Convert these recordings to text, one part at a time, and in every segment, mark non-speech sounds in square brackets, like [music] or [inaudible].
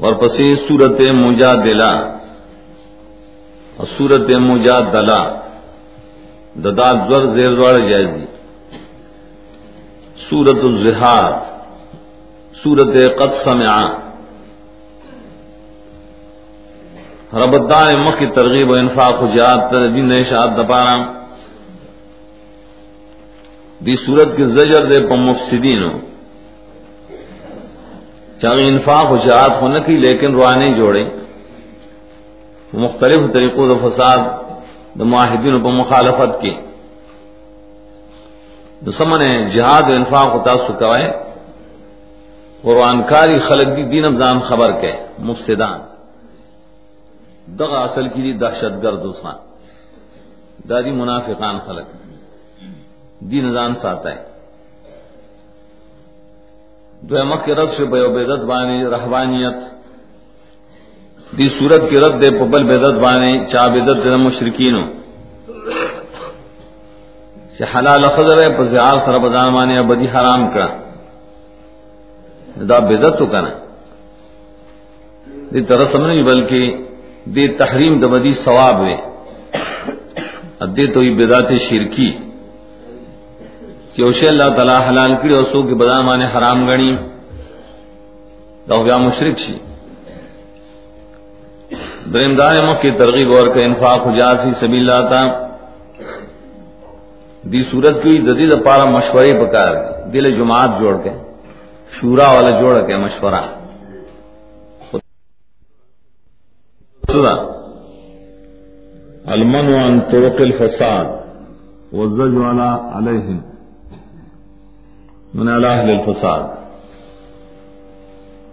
اور پسی سورت مجادلہ. اور سورت مجادلہ ددا زور زیر دوڑ جائز دی. سورت الزہار سورت قد سمع. ربدان مخ کی ترغیب و انفاق و جہاد جات دین اشاعت دپارا دی سورت کی زجر دے پا مفسدین چاہے انفاق و جہاد ہونے کی، لیکن روانے جوڑے مختلف طریقوں دا فساد دا معاہدین پا مخالفت کی۔ دا سمنے جہاد و انفاق و تاسو کوئے۔ قرآن کاری خلق دی، دین ابزان خبر کے، مفسدان۔ دغا اصل کی دی دہشت گرد اسان دادی منافقان خلق۔ دی نظام ساتا ہے۔ دو مک کے رد سے بیو بیدت بانی رحبانیت دی صورت کی رد دے پبل بیدت بانی چا بیدت دے مشرکینو۔ سے حلال خضر ہے پر زیار سر بدان مانے ابدی حرام کرا۔ دا بیدت تو کنا۔ دی طرح سمجھ بلکہ دی تحریم دا بدی ثواب ہے ادے تو یہ بدات شرکی۔ ہے کہ اللہ تعالی حلال کړي او سو کې بدام باندې حرام غني دا بیا مشرک شي دریم دار مو کی ترغیب اور کہ انفاق ہو جا فی سبیل اللہ تا۔ دی صورت کی جدید پارا مشورے پکار دل جماعت جوڑ کے، شورا والا جوڑ کے مشورہ۔ المن عن طرق الفساد۔ والزجر علیہم۔ من الاهل الفساد.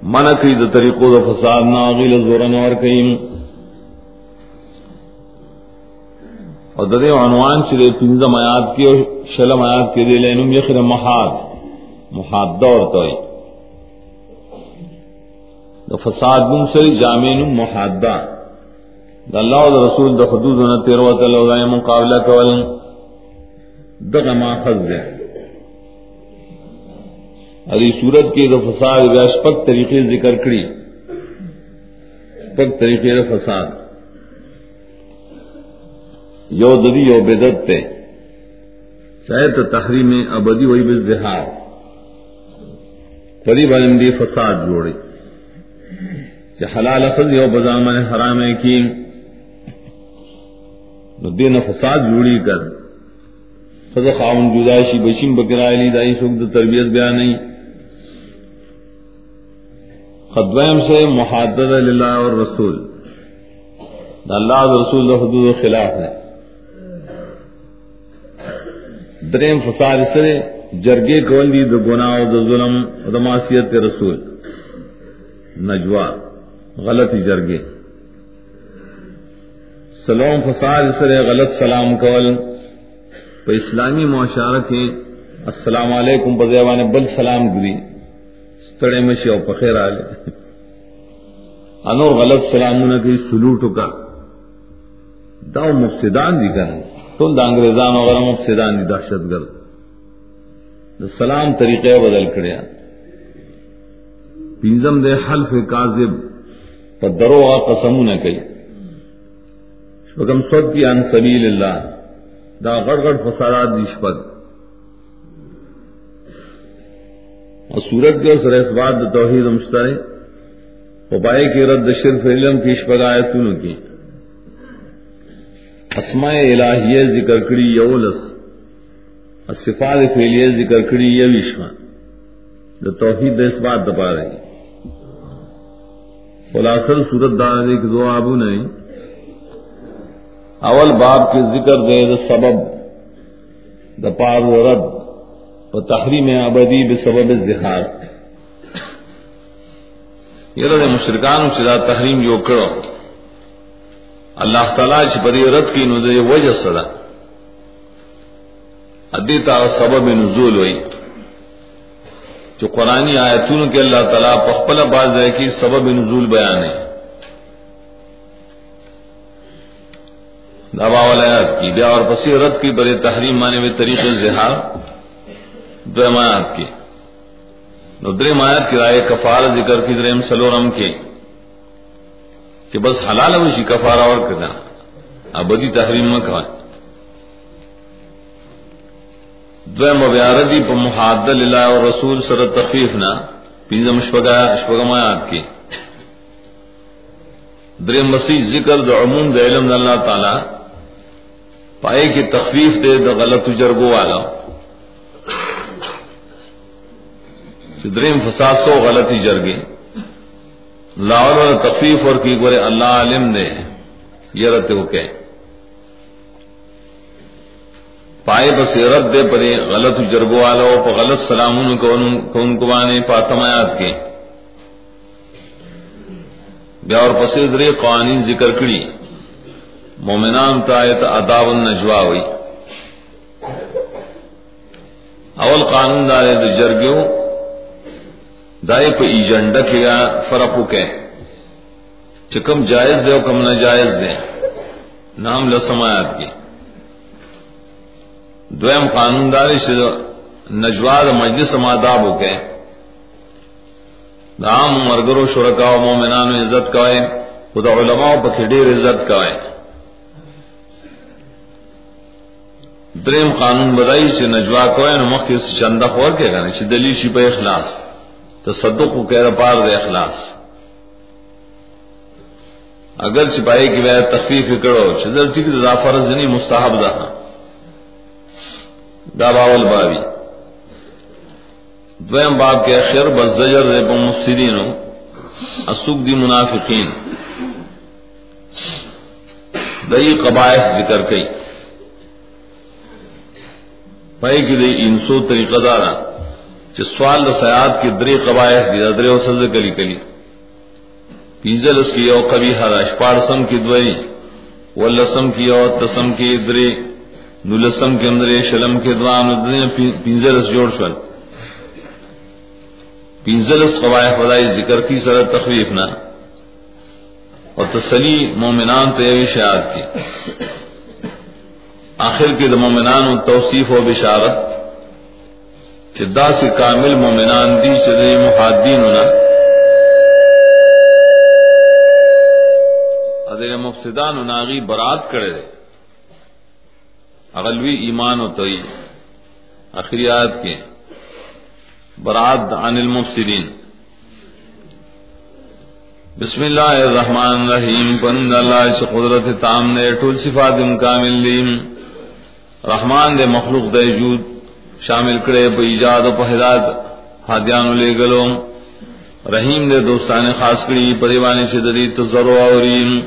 من کی د طریقو د فساد نا غیل زورن اور کیم اور ددے عنوان چلے پنځم آیات کی اور شلم آیات کی دے لینم یخر محاد. محاد دور توئی د فساد بن سری جامین محادہ. د الله او رسول د حدود نه تیر وته لو مقابلہ کول. دغه ماخذ ده اری صورت کے دو فساد ویشپک طریقے ذکر کری پک طریقے دو فساد۔ یو ددی یو بدت تے۔ چاہے تو تحریم ابدی وہی بے زہار۔ پری بلندی فساد جوڑی کہ حلال اخذ یو بزامن حرام ہے کی دین فساد جوڑی کر۔ خود خاون جدائشی بشیم بکرائے لی دائی سوک تربیت بیان نہیں۔ خدویم سے محادد اللہ اور رسول۔ اللہ رسول حدود و خلاف ہے۔ دریم فساد سرے جرگے کولی دو گناہ دو ظلم دماسیت کے رسول۔ نجوا غلطی جرگے۔ سلام فساد سرے غلط سلام کول۔ تو اسلامی معاشرت ہے السلام علیکم، بزیوان بل سلام گری تڑے مشی او پخیر آلے۔ انور غلط سلامونه کی سلوٹ کا۔ دا مفسدان دی کنه ټول د انګريزانو غره مفسدان دي دهشتګرد د سلام طریقې بدل کړیا پینځم د حلف کاذب په دروغه قسمونه کوي شپږم صد کی ان سبیل الله دا غړ غړ فسادات دي شپږ اور سورت کے سر اس بات توحید مشترے وبائے کی رد شرف علم کی شپگایتوں کی۔ اسماء الہیہ ذکر کری یولس صفات فعلیہ ذکر کری یوشما جو توحید اس بات دبا رہی خلاصل صورت دار ایک دو آبو نہیں۔ اول باب کے ذکر دے سبب، دا پار و رد۔ و تحریم ابدی بسبب الزہار. یہ رد مشرکان چدا تحریم جو کرو. اللہ تعالی چ پری رد کی نو دے وجہ صدا ادیتا سبب نزول ہوئی. جو قرآنی آیتون کے اللہ تعالیٰ پخپل باز ہے کہ سبب نزول بیان ہے. دبا والا کی. بیا اور پسی رد کی بڑے تحریم مانے ہوئے طریقے زہار دو آیات کی۔ نو درم آیات کی رائے کفار ذکر کی درم سلورم کی۔ کہ بس حلال وشی کفارہ اور کنا۔ ابدی تحریم میں کہا دویم بیاردی پا محادل اللہ و رسول سر تخفیف نا۔ پینزم شپگم آیات کی۔ درم مسیح ذکر دو عموم دو علم اللہ تعالی۔ پائے کی تخفیف دے دا غلط جرگو والا۔ درم فساد سو غلطی جرگی لاول تخفیف اور کی گورے اللہ علم نے یہ رت ہو کہ پائے بس رد دے پرے غلط جرگو والو پا غلط سلامون کو ان کو بانے پاتمایات کے۔ بیا اور پس درے قوانین ذکر کری۔ مومنان تا آیت اداب النجوا ہوئی۔ اول قانون دارے دو جرگیوں دائے پہ ایجنڈا کیا فرق کے۔ چکم جائز دے کم ناجائز دے۔ نام لسمایات کی دویم قانون داری سے نجواد مجلس ماداب ہو کے۔ دام مرگر و شرکا و مومنان عزت کوئے۔ خدا علماء پہ ڈیر عزت کوئے۔ دریم قانون بدائی سے نجوا کوئے نمک کے چندہ خور کے گانے دلی شی پہ اخلاص۔ تصدق کو کہہ رہا پار دے اخلاص۔ اگر سپاہی کی وجہ تخفیف کرو چدر ٹھیک دا فرض نہیں، مستحب دا۔ دا باول بابی۔ دویم باب کے اخر، بس زجر دے پا مفسدین اسوک دی منافقین۔ دئی قبائح ذکر کئی۔ پائی کی دی انسو طریقہ دارا۔ چې سوال د سیاد کې درې قبایح دي درې او سزا کلی کلی. پینځل اس کې یو قبیح را شپارسم کې دوی ولسم کې یو تسم کې درې نولسم کې اندرې شلم کې دوان د پینځل اس جوړ شول پینځل اس قبایح ودای ذکر کی سره تخفیف نه او تسلی مومنان ته یې شاعت کی. آخر کې د مومنانو توصیف او بشارت. چې دا سي کامل مؤمنان دي چې د محادینونه اده مفسدانو ناغي برات کړي اغلوی ایمان او توي اخریات کې برات عن المفسدين بسم اللہ الرحمن الرحیم. پند اللہ سے قدرت تام نے ٹول صفات کامل لیم رحمان دے مخلوق دے جود. شامل کرے پہ ایجاد و پہداد ہادیان لے گلو رحیم دے دوستان خاص کری پریوانی سے دری تزرو اورین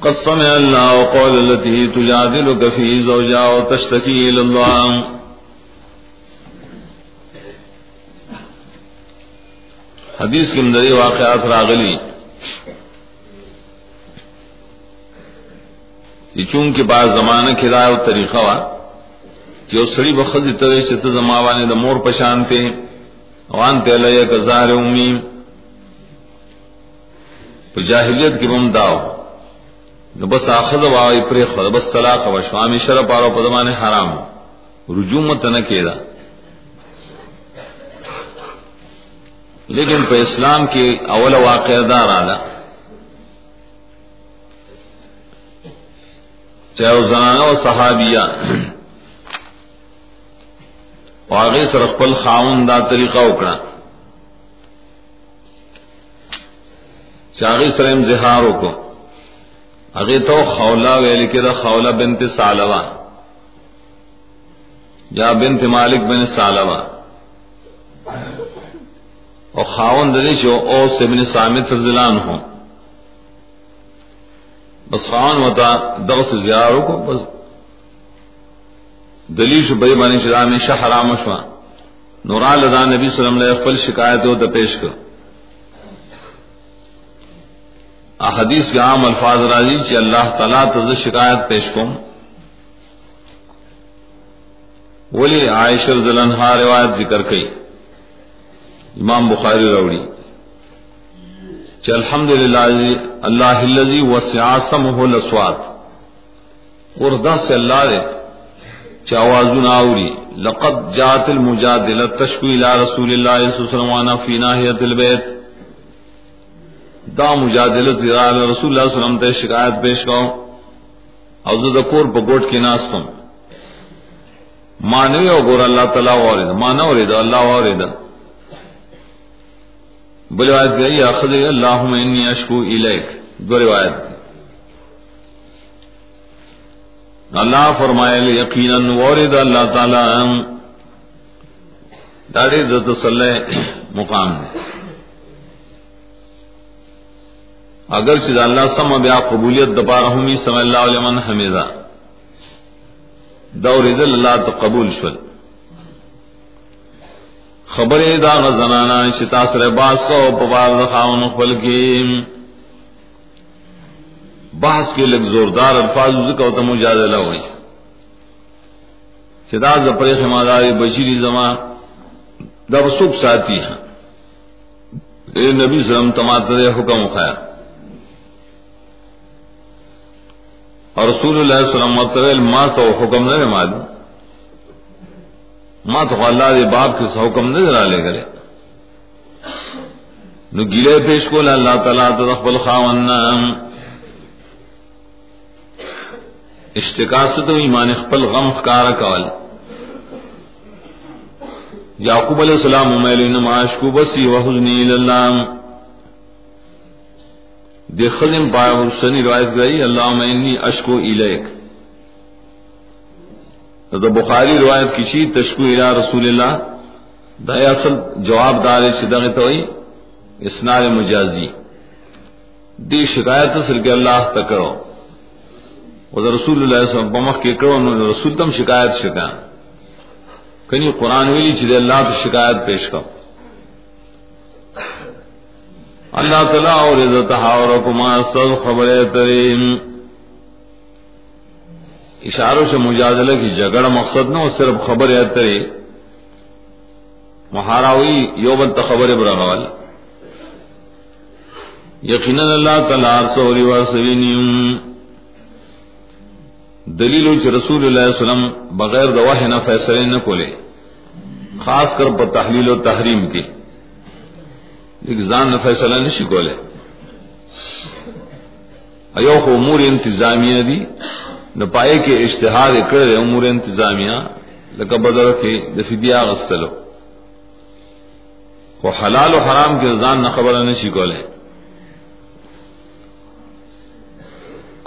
قسم اللہ وقول اللتی تجادلک فی زوجا و تشتکی الاللہ۔ حدیث کی مدری واقعات راغلی۔ یہ چونکہ بعض زمانہ کھلائے و طریقہ وا۔ چې سړی بخزي ته چې ته زما باندې د مور پشانته وان ته لیا کزار امي په جاهلیت کې بم داو نو بس اخذ وای پر خو بس طلاق او شوامي شر پارو په حرام رجوم ته نه کېدا لیکن په اسلام کې اول واقعہ دار اعلی چاہے زنانہ و صحابیہ واغی سر خپل خاون دا طریقہ وکړه. چاغی سر امزهار وکړه هغه تو خولا ویل کې دا خولا بنت سالوا یا بنت مالک بن سالوا او خاون دلی شو او سبن سامت رضلان ہوں بس خاون وتا دغس زیارو کو بس دلیش بے بانی شدا میں شہ حرام شوا نورا لدا نبی صلی اللہ علیہ وسلم خپل شکایت ہو تو پیش کر احادیث کے عام الفاظ راضی چی اللہ تعالیٰ تز شکایت پیش کم ولی عائشہ ذلنہا روایت ذکر کئی. امام بخاری روڑی چی الحمدللہ اللہ الذی اللذی وسعاسمہ لسوات وردہ سے اللہ دے. چاوازون آوری. لقد جات المجادلہ تشکو الى رسول اللہ صلی اللہ علیہ وسلم وانا فی ناحیت البیت. دا مجادله مجادلت رسول اللہ صلی اللہ علیہ وسلم تے شکایت پیش کرو او زو دکور پا گوٹ کی ناستم. مانوی او گور اللہ تعالیٰ وارد مانا ورد اللہ وارد بل روایت گئی اخذ اللہم انی اشکو الیک. دو روایت اللہ فرمائے، یقینا وارد اللہ تعالی داڑی ذات صلی مقام ہے۔ اگر چیز اللہ سم بیا قبولیت دپا رہوں رحمی سم اللہ علیہ من حمیدہ۔ دور اللہ تو قبول شل خبر دا غزنانا شتا سر باس کو پبار دخاون خبل کی۔ بحث کے لگ زوردار الفاظ ذکر تو مجادلہ ہوئی۔ شتا زپر خماداری بشیری زمان دب سکھ ساتھی ہیں۔ اے نبی سلم تماتر حکم خیا اور رسول اللہ صلی اللہ علیہ وسلم ما تو حکم نہ معلوم۔ ما تو اللہ دے باپ کے حکم نہ ذرا لے گلے نو گلے پیش کو اللہ تعالی تو رب خاون اشتکاس تو ایمان خپل غم خکار کول. یعقوب علیہ السلام میل معاش کو بسی وحزنی اللہ دے خزم پایا سنی روایت گئی اللہ میں اشکو الیک. تو بخاری روایت کسی تشکو الى رسول اللہ دا اصل جواب دار شدغ توئی اسنار مجازی. دی شکایت اصل کے اللہ تکڑو وہ رسول اللہ صلی اللہ علیہ وسلم بمخ کے کرو رسول تم شکایت شکا۔ کنی قرآن ویلی چیز اللہ تو شکایت پیش کرو اللہ تعالیٰ اور عزت اور کما سب خبر ترین۔ اشاروں سے مجادلہ کی جگڑ مقصد نہ صرف خبر ہے ترے مہارا ہوئی یوبت خبر برغال یقیناً اللہ تعالیٰ سوری وسلیم دلیل چې رسول اللہ علیہ وسلم بغیر دواہ نہ فیصلے نہ کھولے خاص کر پر تحلیل و تحریم کی۔ ایک زان نہ فیصلہ نہیں شکولے ایو خو امور انتظامیہ دی، نہ پائے کے اشتہار کر امور انتظامیہ لکا بدر کے دفدیا غستلو کو حلال و حرام کے رضان نہ خبر نہ شکولے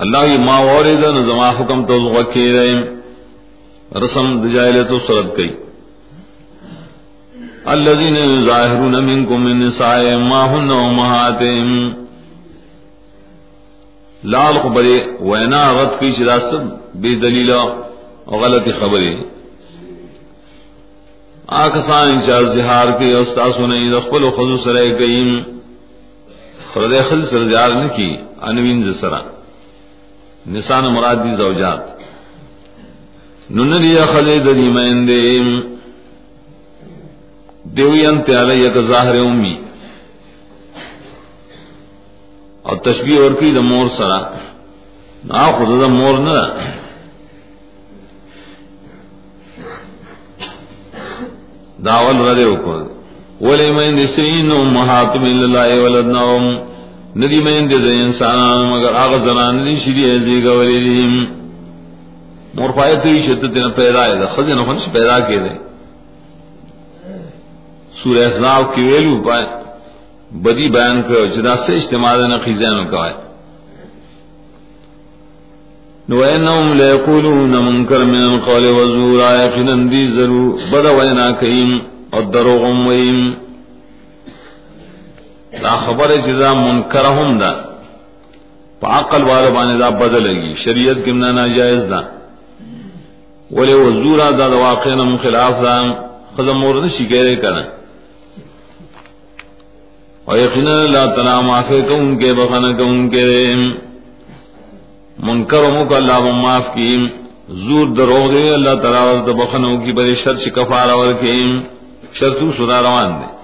اللہ کی ماں اور زما حکم تو وکی رہے رسم دجائل تو سرد گئی الذين يظاهرون منكم من نساء ما هن امهاتهم لال خبرے وینا غت کی شدا سب بے دلیل اور غلط خبریں۔ آکسان چار زہار کے استاد سنے رخل و خزو سرے گئیم خرد خل سر زیار نے کی، انوین ز سرا نسان مراد دی زوجات. نن لیا خلے دلی مہندے دیوی انت علی یک ظاہر امی. اور تشبیہ اور کی دا مور سرا. نا خود دا مور نا داول ردے اکر ولی من دی سین امہات من اللہ ولدنا ام ندی من دی دا انسانان مگر آغا زنان دی شدی ازی گولی دیم مور پائے فائدتی شدت نا پیدا ہے دا، خزی نفنش پیدا کی دے۔ سورہ احزاب کی ویلو پائے، بدی بیان کرو جدا سے اجتماع نہ خیزانو کہا نو اینہم لیقولون منکر من القول وزور آیا قنن دی ضرور، بدا وینا کئیم، اور دروغم ویم لا خبر ہے جدا منکرہم دا پا عقل والا بانے دا بدلگی شریعت کمنا ناجائز دا ولی وزورا دا دا واقعنا خلاف دا خزم مورد شکرے کرن اور یقینا اللہ تعالی معافی کو ان کے بخنا کو ان کے منکروں کو اللہ معاف کی زور دروغ دے اللہ تعالی اور بخنوں کی بڑی شرط کفارہ اور کی شرط سدا روان دے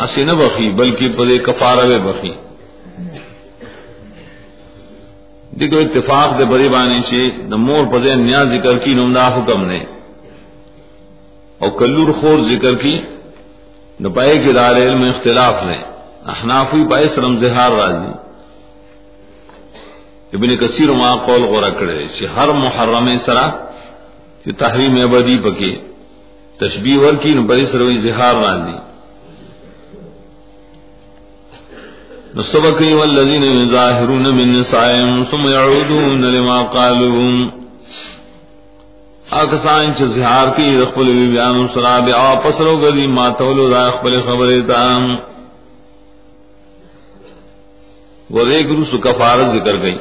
اسی نہ بخی، بلکہ پدے کفارہ میں بخی۔ دیکھو، اتفاق دے بڑی بانی چی نمور پدے نیا ذکر کی نمدہ حکم نے۔ اور کلور خور ذکر کی نپائے کے دار علم اختلاف نے۔ احنافی باعث رم زہار راضی۔ ابن کثیر ما قول غورا کرے چھ ہر محرم سرا کہ تحریم ابدی پکے۔ تشبیہ ور کی نو بری سروی زہار راضی۔ نو سبق والذین یظاہرون من نسائهم ثم يعودون لما قالوا. آکسان چھ زہار کی رخبل بیان سرا بیا پسرو گدی ما تولو دا خپل خبره تام وہ ایک روس کفارت ذکر گئی.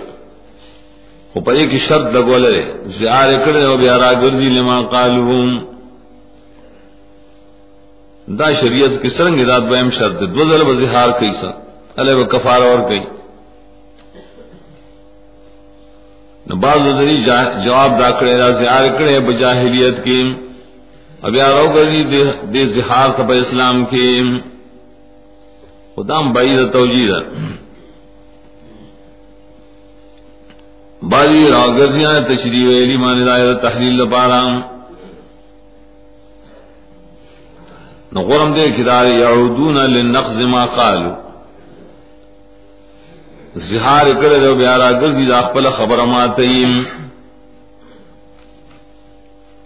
وہ پے کی شرط لگول رہے زیار کرے ہو بیا راگردی لما قالوم دا شریعت کی سرنگ ذات بہم شرط دو ذل بزہار کئی سا علی و کفارہ اور کئی نہ بعض ذری جواب دا کرے را زیار کرے بجاہلیت کی۔ اب یا رو گردی دے زہار کا اسلام کی۔ خدام بعید توجیہ بازی راگرزیاں تشریح ویلی مانی دائر تحلیل لپارا نغرم دے کدار یعودون لنقض ما قالو زہار کرے دو بیارا گرزی دا اخپل خبر ماتیم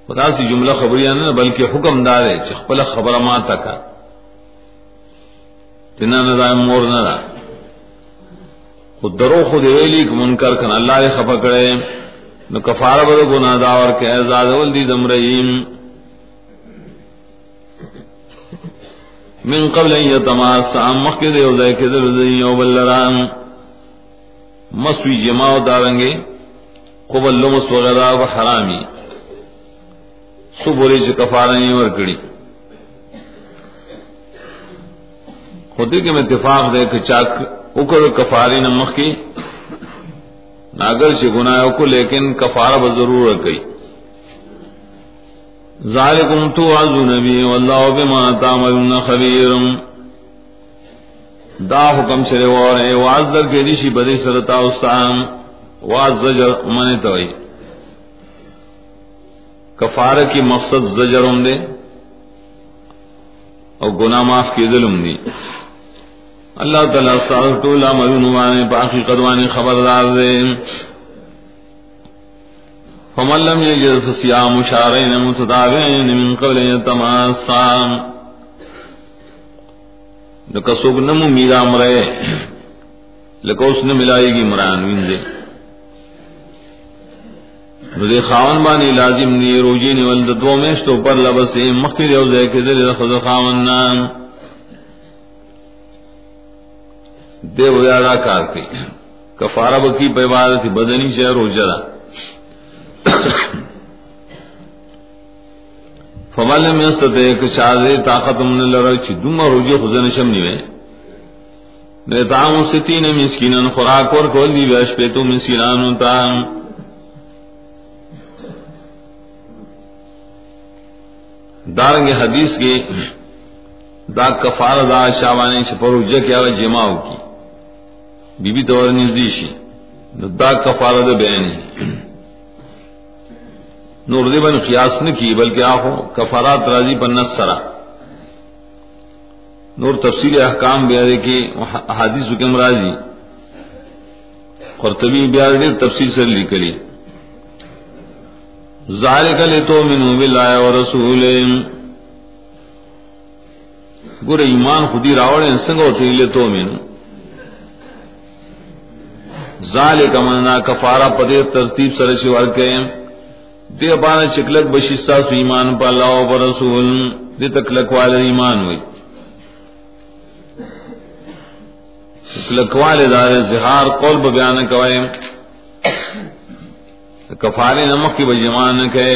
خدا سی جملہ خبریاں نہ بلکہ حکم دارے چھ خپل خبر ماتا کا۔ تنہ نہ مور نہ خود درو خود ویلی کہ منکر کن اللہ نے خفا کرے۔ نو کفار بدو گناہ دا اور کہ اعزاز ولدی دم رحیم من قبل ان یتماس ام مخد یو ذای کہ در ذی مسوی جماع دارنگے، قبل لمس وغیرہ و حرامی۔ سو بولی چھ کفارہ نہیں ورکڑی خودی کے میں اتفاق دے کہ چاک اکر کفاری نمک کی ناگر سے گناہ کو لیکن کفارہ بضرور گئی۔ ذالکم تو عزو نبی، واللہ بما تعملون خبیر۔ دا حکم چرے وارے واز در کے دیشی بدی سرتا استعام واز زجر منی توئی۔ کفارہ کی مقصد زجر ہم دے اور گناہ معاف کی ظلم دی۔ اللہ تعالیٰ سال ٹولا مرونوانے پاکی قدوانے خبردار دے۔ فمن لم يجد فصيام شهرين متتابعين من قبل يتماسا لکہ سوک نمو میرا مرے لکہ اس نے ملائے گی مرانوین دے نو دے خاون بانی لازم نی روجی نی ولد دو میں میشتو پر لبسی مخیر یو دے کے دل خود خاون نام دے ویادا کار کی کفارہ بکی پہ عبادت بدنی سے روجرا فمال میں استدے کہ شاذ طاقت من لرا چھ دم روجے خزن شم نیوے۔ نے تام ستین مسکینن، خوراک اور کول دی ویش پہ تو مسکینان تا۔ دارنگ حدیث کی دا کفار دا شاوانے چھ پر چھپرو جکیا جماعو کی۔ بی بی تو نزدی شي نو دا کفاره ده بیان نور دې باندې قیاس نه کی بلکې آخو کفارات راضی پر نصرا نور تفصیل احکام بیا دے کہ احادیث حکم راضی۔ قرطبی بیا دے تفصیل سے لکلی ذالک لتؤمنوا بالله ورسوله ګور ایمان خودی راوړل څنګه وته لتؤمنوا ذالک مننا کفارہ پدے ترتیب سره شي ورکه دې باندې چکلک بشیستا سو ایمان په الله او رسول دې تکلک والے ایمان وي تکلک والے دار زہار قول بیان کوي کفارے نمک کی بجمان کہے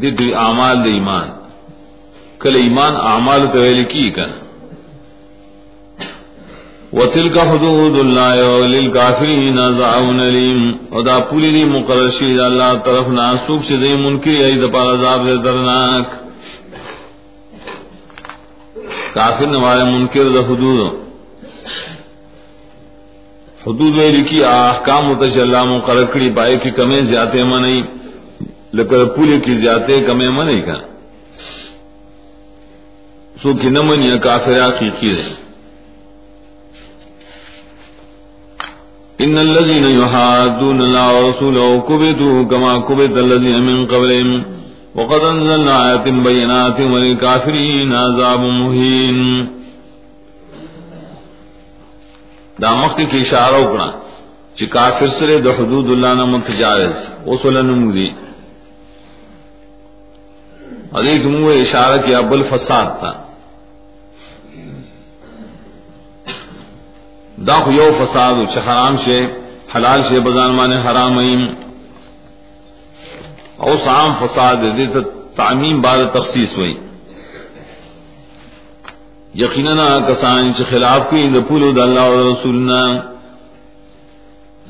دی دی اعمال دی ایمان. کل ایمان اعمال تو کی کنا؟ وتلك حدود الله وللكافرين عذاب اليم ودا پولی دی مقرر شید اللہ طرف نہ سوک سے دی منکر ای د پار عذاب دے درناک. کافر نوارے منکر د حدود. حدود ویلی کی احکام متشلہ مقرر کری پائے کی کمیں زیادہ منئی لیکن پولی کی زیادہ کمیں منئی کا سو کی نمنی کافر حقیقی رہے ان الذين يحادون الله ورسوله كبتوا كما كبت الذين من قبلهم وقد انزلنا آيات بينات وللكافرين عذاب مهين. دا مخت کی اشارہ اکڑا چی کافر سرے دا حدود اللہ نہ متجاوز. وصول نمودی اور ایک منہ اشارہ کیا بل فساد تھا دا خو یو فساد چې حرام شي حلال شي بزان معنی حرام ایم. او سام فساد دې ته تعمیم بعد تخصیص وای یقینا کسان چې خلاف کوي، د پولو د الله او رسولنا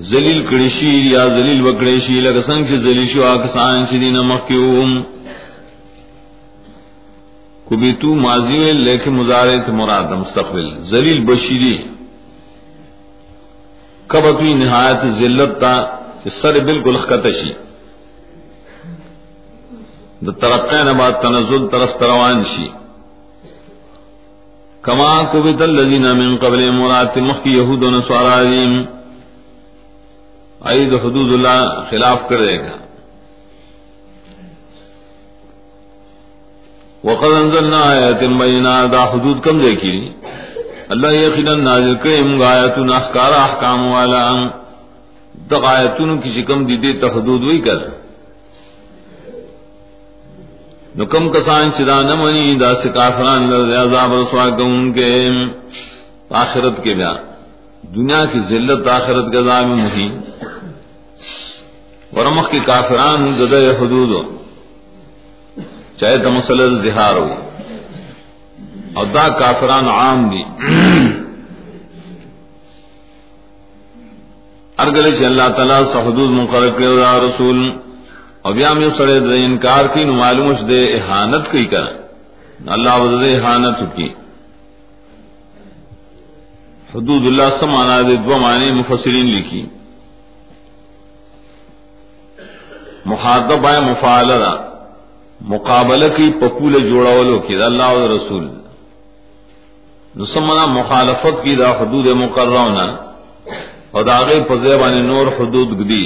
ذلیل کړي شي یا ذلیل وکړي شي، لکه څنګه چې ذلیل شو، هغه کسان چې دینه مخکیوم کبیتو ماضی لیکن مضارع مراد مستقبل. ذلیل بشیری کب اپنی نہایت ذلت تا سر بالکل خطشی دا ترقی نبات تنزل طرف تروان شی۔ کما کبت الذین من قبل مرات مخی یہود و نسوارا دیم۔ عید حدود اللہ خلاف کرے گا۔ وقد انزلنا آیات بینات، دا حدود کم دیکھی۔ اللہ یقینا نازل کرے منگا آیاتون احکار احکام والا دق آیاتون کی شکم دی دیتا حدود وی کر۔ نو کم کسان چدا نمانی، دا سکافران لرد عذاب رسوا گون کے۔ آخرت کے بیان دنیا کی ذلت آخرت کے عذاب میں مہین ورمخ کی کافران زدہ حدود ہو۔ چاہے تمسل زہار ہو۔ اور دا کافران عام دی۔ ارگل چ اللہ تعالی سا مقرر کرے دا رسول۔ اور بیا میں سڑے دے انکار کی، نو معلوم دے احانت کی کر اللہ وزدے احانت کی۔ حدود اللہ سمانا دے دو معنی مفسرین لکھی۔ محادب ہے مفعلہ مقابلہ کی پپول جوڑاولو کی دا اللہ و رسول نسمنا مخالفت کی دا حدود مقررونا اور دا غیر پزیبانی نور حدود گدی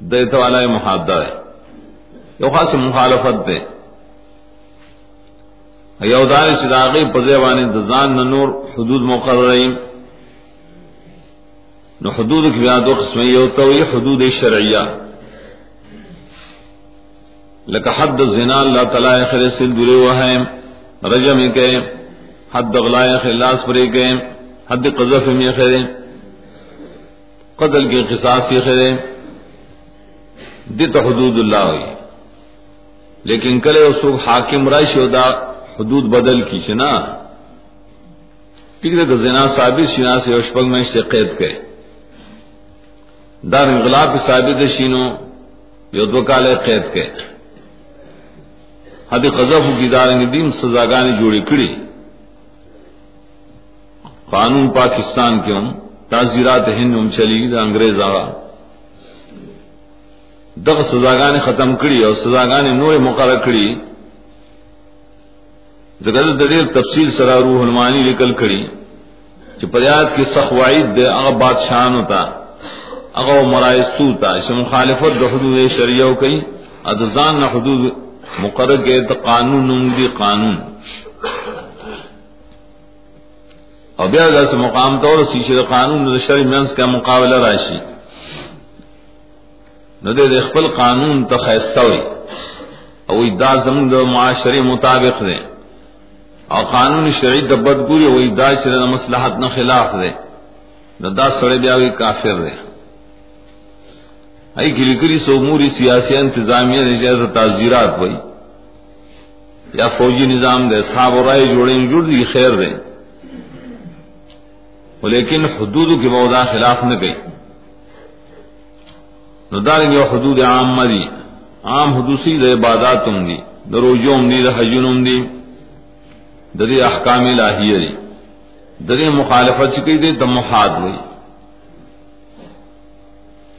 دیتا والا محادہ ہے یو خاص مخالفت دے یو دار سے دا غیر پزیبانی دزان نور حدود مقررین. نو حدود کی یاد بیان دو قسمی یو توی حدود شرعیہ لکہ حد الزنا اللہ تعالی خیر سل دلے ہوا ہے رجم کے حد غلائے خلاص پرے کے حد قذف میں خیرے قتل کے قصاص یہ خیرے دت حدود اللہ ہوئی۔ لیکن کرے اس کو حاکم رائش ہوتا حدود بدل کی چنا ٹھیک ہے زنا ثابت شنا سے اشپل میں سے قید کرے۔ دار انقلاب ثابت شینو یو کالے قید کے حد قذف کی دارنگ دیم سزاگانی جوڑی کڑی قانون پاکستان کے ہم تعزیرات ہند ہم چلی دا انگریز آگا دغ سزاگان ختم کری اور سزاگان نور مقرر کری. زگر دلیل تفصیل سرا روح المانی نکل کری. کہ پریاد کی سخوائد دے اغا بادشاہ ہوتا اغا مرائستو تا اس مخالفت دا حدود شریعہ کئی، ادزان نہ حدود مقرر کے تو قانون دی قانون. اور بیا اگر مقام طور سیشے قانون شرع منس کا مقابلہ راشی نو دے خپل قانون ته خیسته وي. او دا زموږ د معاشري مطابق دی. او قانون شرعي د بدګوري وي دا چې د مصلحت نه خلاف دی. نو دا سره بیا وی کافر دی. ای کلی کلی سو امور سیاسی انتظامیہ اجازه تعزیرات وي یا فوجی نظام دے صاحب رائے جوڑیں جوڑ دی، خیر دے لیکن حدود کی موضع خلاف نہ گئی۔ نو دارنگ یو حدود عام دی۔ عام حدوثی دے عبادات ہم دی۔ دروجو ہم دی دا حجون ہم دی دری احکام الہیہ دی۔ دری مخالفت چکی دی دا محاد ہوئی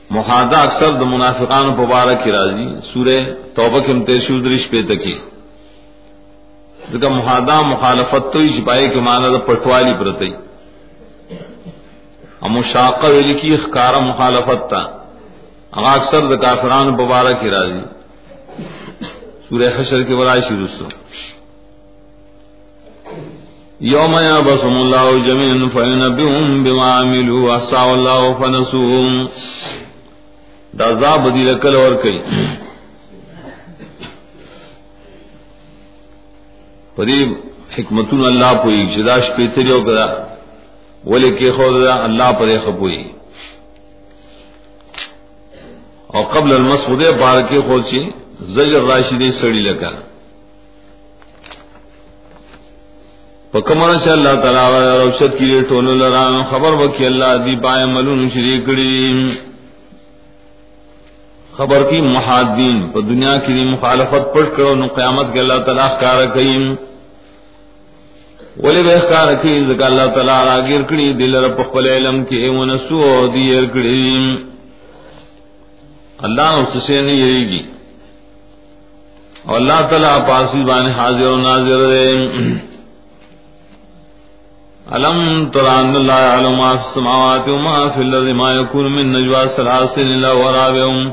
محادہ اکثر دا منافقان پبارک کی راضی۔ سورہ توبہ کے امتیشو درش پہ تکی دکا محادہ مخالفت تو ہی چھپائے کہ مانا دا پٹوالی پرتئی پرتی مشاق لکھی اخکار مخالفت تا. اما اکثر دا کافران ببارہ کی راضی سورہ حشر کے برائے شروع سے یوم یا بسم اللہ جمین فینبیهم بما عملوا احسا اللہ فنسوهم. دا عذاب دی لکل اور کئی. پدی حکمتون اللہ پوئی جداش پیتریو کرا. ولی کے خود اللہ پر خپوئی اور قبل المسعود بار کے خود چی زجر راشدی سڑی لگا. پکمر سے اللہ تعالی روشت کی لیے ٹول لران خبر وکی اللہ دی پائے ملون شری کڑی خبر کی محادین پر دنیا کی مخالفت پڑھ کرو، نو قیامت کے اللہ تعالی کار کئیم ولی بے خار کی زکا اللہ تعالی را گیر کڑی دل رب خپل علم کی ونسو دیر کڑی اللہ اس سے نہیں یری گی. اور اللہ تعالی پاسی بان حاضر و ناظر دے علم تران اللہ علم ما فی السماوات و ما فی الارض ما یکون من نجوا ثلاث الا ورابعهم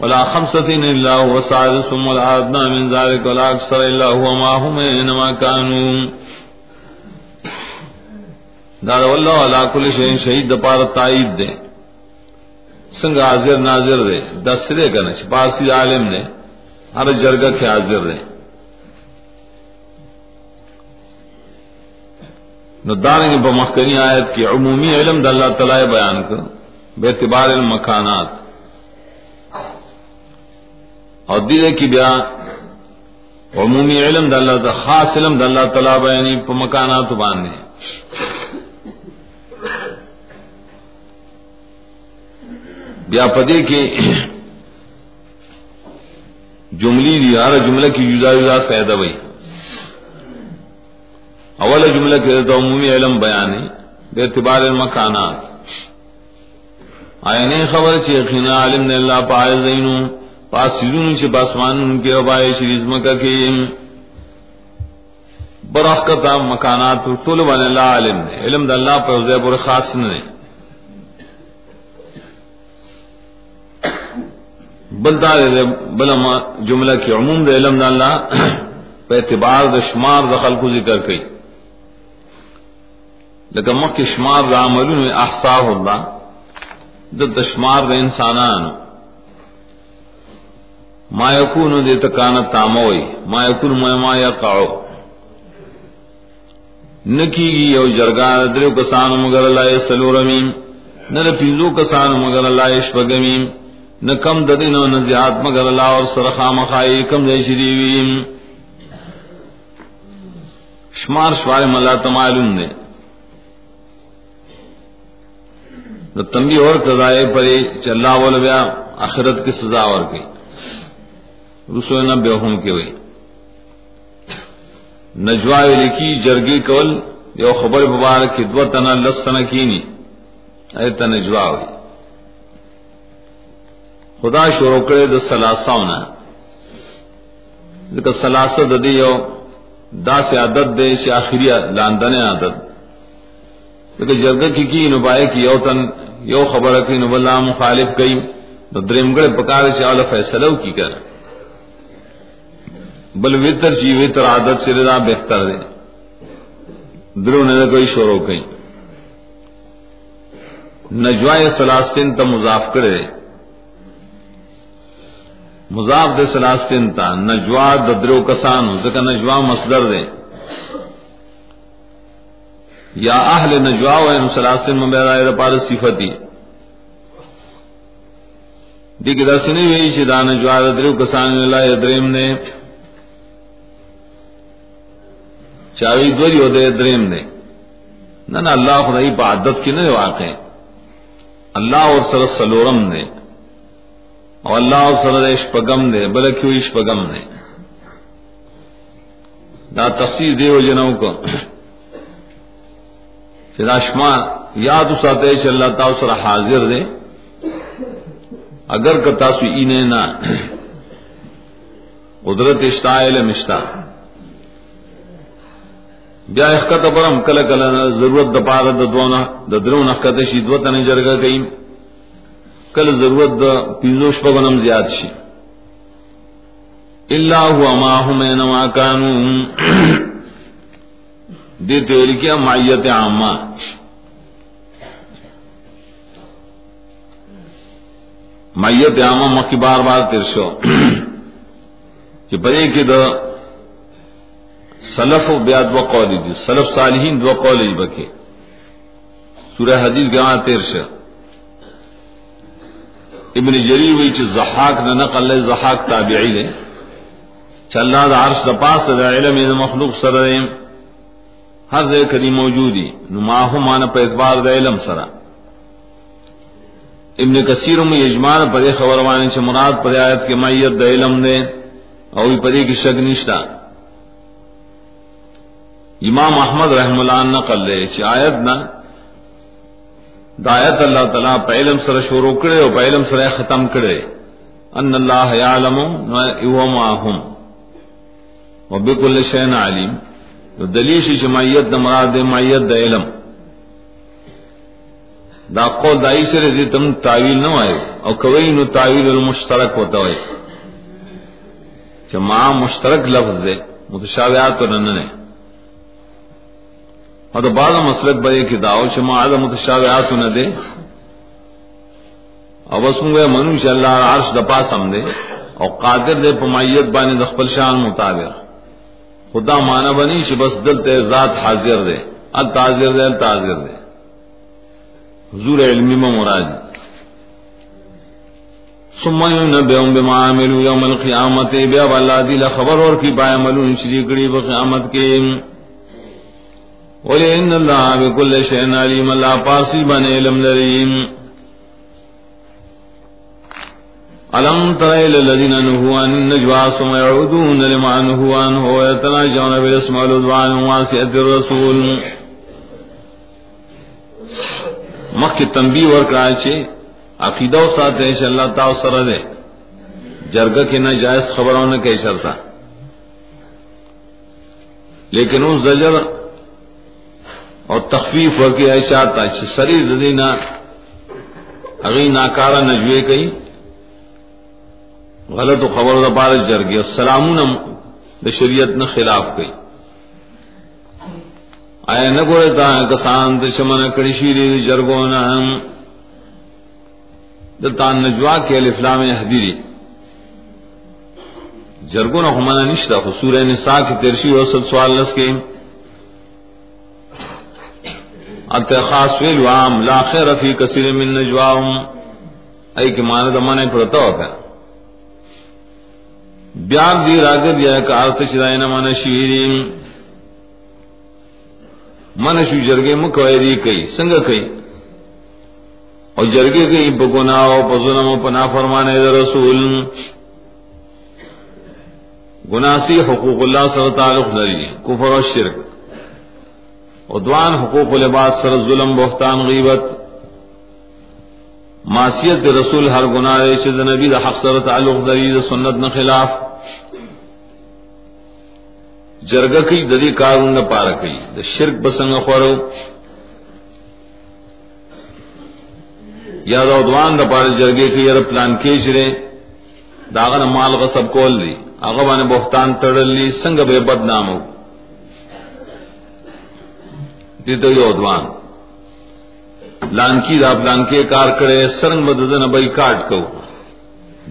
ولا خمسة الا هو سادسهم ولا ادنى من ذلك ولا اكثر الا هو ما هم انما كانوا دار واللہ علا کل شہین شہید دپار تائید دے۔ سنگ حاضر ناظر دے۔ دس دے کرنے پارسی عالم نے۔ ہر جرگہ کے حاضر دے۔ نو دارنگ بمخکنی آیت کی عمومی علم دا اللہ تعالی بیان کر۔ بے اعتبار المکانات۔ اور دل کی بیا عمومی علم دا اللہ دا خاص علم دا اللہ تعالی بیانی پا مکانات باندھے بیا پدے کے جملی دی ہر جملہ کی جدا جدا فائدہ بھائی اول جملہ کے تو عمومی علم بیان ہے، بے اعتبار المکانات آیا خبر چی یقینا عالم نے اللہ پائے زینو پاس سیدون چی باسمان ان کے ابائے شریز مکہ کے۔ برخ کا مکانات طلب اللہ علم علم دا اللہ پر زیب اور خاص نے بلدار بل جملہ کی عموم دے علم اللہ پہ اعتبار د شمار دخل کو ذکر کئی۔ لیکن مک شمار دا عملون میں احسا اللہ د شمار د انسانان۔ ما یکون دے تکانت تاموئی، ما یکون ما ما یقعو۔ نکی یو جرگا درو کسان مگر اللہ سلورمین نہ پیزو کسان مگر اللہ اشپگمین نہ کم ددن و نہ زیاد مگر اللہ اور سرخا مخائی کم دے شریویم شمار شوار ملا تمالون نے نہ تمبی اور قضائے پرے چلا بول بیا آخرت کی سزا اور گئی رسو نہ بے ہوں کے ہوئی نجوا لکھی جرگی کول یو خبر مبارک دو تنا لسنا کینی. اے تنجوا ہوئی خدا شروع کرے د سلاسا ہونا لیکن سلاسا ددی یو، دا سے عادت دے سے آخری لاندن عادت۔ لیکن جرگہ کی کی نبائے کی یو تن، یو خبر کی نو نبلا مخالف کئی تو درمگڑ پکار چې چاول فیصلہ کی کر۔ بل وطر چی وطر عادت سے رضا بہتر دے۔ درو نے کوئی شروع کئی۔ نجوائے سلاسن تا مضاف کرے۔ مضاف دے سلاسن تا، نجوا ددرو کسانو، ذکر نجوا مصدر دے۔ یا اہل نجوا و ان سلاسن مبیرہ دا پار صفتی۔ دیکھ دا سنی وی چی دا نجوا ددرو کسان اللہ ادریم نے۔ چاوی دوری ہو دے ادریم نے۔ نہ نہ اللہ خدای پا عدد کی نہ واقع۔ اللہ اور سر سلورم نے۔ اور اللہ اور سر اشپگم دے بلکہ اشپگم دے دا تفسیر دے ہو جنوں کو پھر اشما یاد اس آتے چ اللہ تعالی سر حاضر دے اگر کتا سو اینے نہ قدرت اشتا علم اشتا بیا اخکت برم کل کل ضرورت دا پارا دا دونا دا درون اخکت شی دو تنی جرگا کئی کل ضرورت دا پیزوش پگنم زیاد شی اللہ ہوا ما ہم اینما کانو دیتے ہوئی کیا معیت عامہ میت عامہ مکی بار بار تیر ترشو کہ بڑے کی دا سلف و بیاد و قولی دی سلف صالحین دو قولی بکے سورہ حدیث گواہ تیر شا ابن جری ہوئی چھ زحاق نہ نقل لے زحاق تابعی لے۔ چھ اللہ دا عرش دا پاس دا علم دا مخلوق سر دے۔ ہر دے کدی موجودی۔ نو ماہو مانا پہ اعتبار دا علم سرا۔ ابن کثیر میں یجمان پر خبر وانے چھ مراد پر آیت کے میت دا علم دے۔ اوی پدی کی شک نشتا۔ امام احمد رحم اللہ نقل لے، چی آیت نا دایت اللہ تعالی پہ علم سر شروع کرے اور پہ علم سر ختم کرے۔ ان اللہ یعلم و معهم وبكل شيء علیم۔ دلیل شی جمعیت دا مراد دے معیت دا علم۔ دا قول دائی سر دی تم تعویل نہ آئے۔ اور کوئی نو تعویل المشترک ہوتا ہے کہ مشترک لفظ دے، متشابہات تو نہ اور تو بعض مسلک بڑے کی داو شما آدم متشابہات نہ دے۔ اور بس منگے منوش اللہ عرش دپا سم دے۔ اور قادر دے پمائیت بانی دخپل شان مطابق۔ خدا مانا بنی چھ بس دل تے ذات حاضر دے۔ ال التاظر دے ال التاظر دے۔ حضور علمی میں مراد ثم ينبئهم بما عملوا يوم القيامه بیا اللہ دی خبر اور کی با عملون شریکڑی قیامت کے۔ ولئن الله بكل شيء عليم الله پاسی بن علم لریم ألم تر إلى الذين نهوا عن النجوى ثم يعودون لما نهوا عنه ويتناجون بالاسم والعدوان واسعة الرسول. مخ تنبیہ ورکڑا چھے عقیدہ ساتھ ہے اللہ تعالی سر دے۔ جرگہ کے نہ خبروں نے کہ شرطا لیکن اس زجر اور تخفیف ہو کے ایسا آتا ہے۔ سری دینا اگی ناکارا نجوے کئی غلط و خبر دا پارس جر گیا۔ سلامون دا شریعت نے خلاف کئی آیا نہ گوڑے تا کسان دا شمن کڑی شیری دا جرگونا دا تان نجوا کے الافلام حدیری۔ جرگونا خمانا نشتا خسور نساء کی ترشی وصل سوال لس کے خاص فیل وام لا خیر فی کثیر من نجواهم ای کہ معنی دا معنی پرتا ہوگا۔ بیان دی راگر یا کہ آرت شدائی نمانا شیرین۔ من شو جرگے مکوئی دی کئی، سنگ کئی۔ اور جرگے کئی بگناو پزنم پنا فرمانے دا رسول۔ گناسی حقوق اللہ صلی تعلق داری، کفر و شرک۔ ادوان حقوق لباس سر ظلم، بہتان، غیبت. معصیت رسول ہر گناہ چد نبی دا حق سر تعلق دری سنت نہ خلاف. جرگ کی ددی کارون نہ پار کی دا شرک بسنگ خورو. یا دا ادوان دا پار جرگے کی یار پلان کیش رے. داغن مال غصب کول لی اغوان بہتان تڑل لی، سنگ بے بدنامو دیتا یو ادوان لانکی دا لانکی کار کرے، سرنگ مددن بھائی کاٹ کو.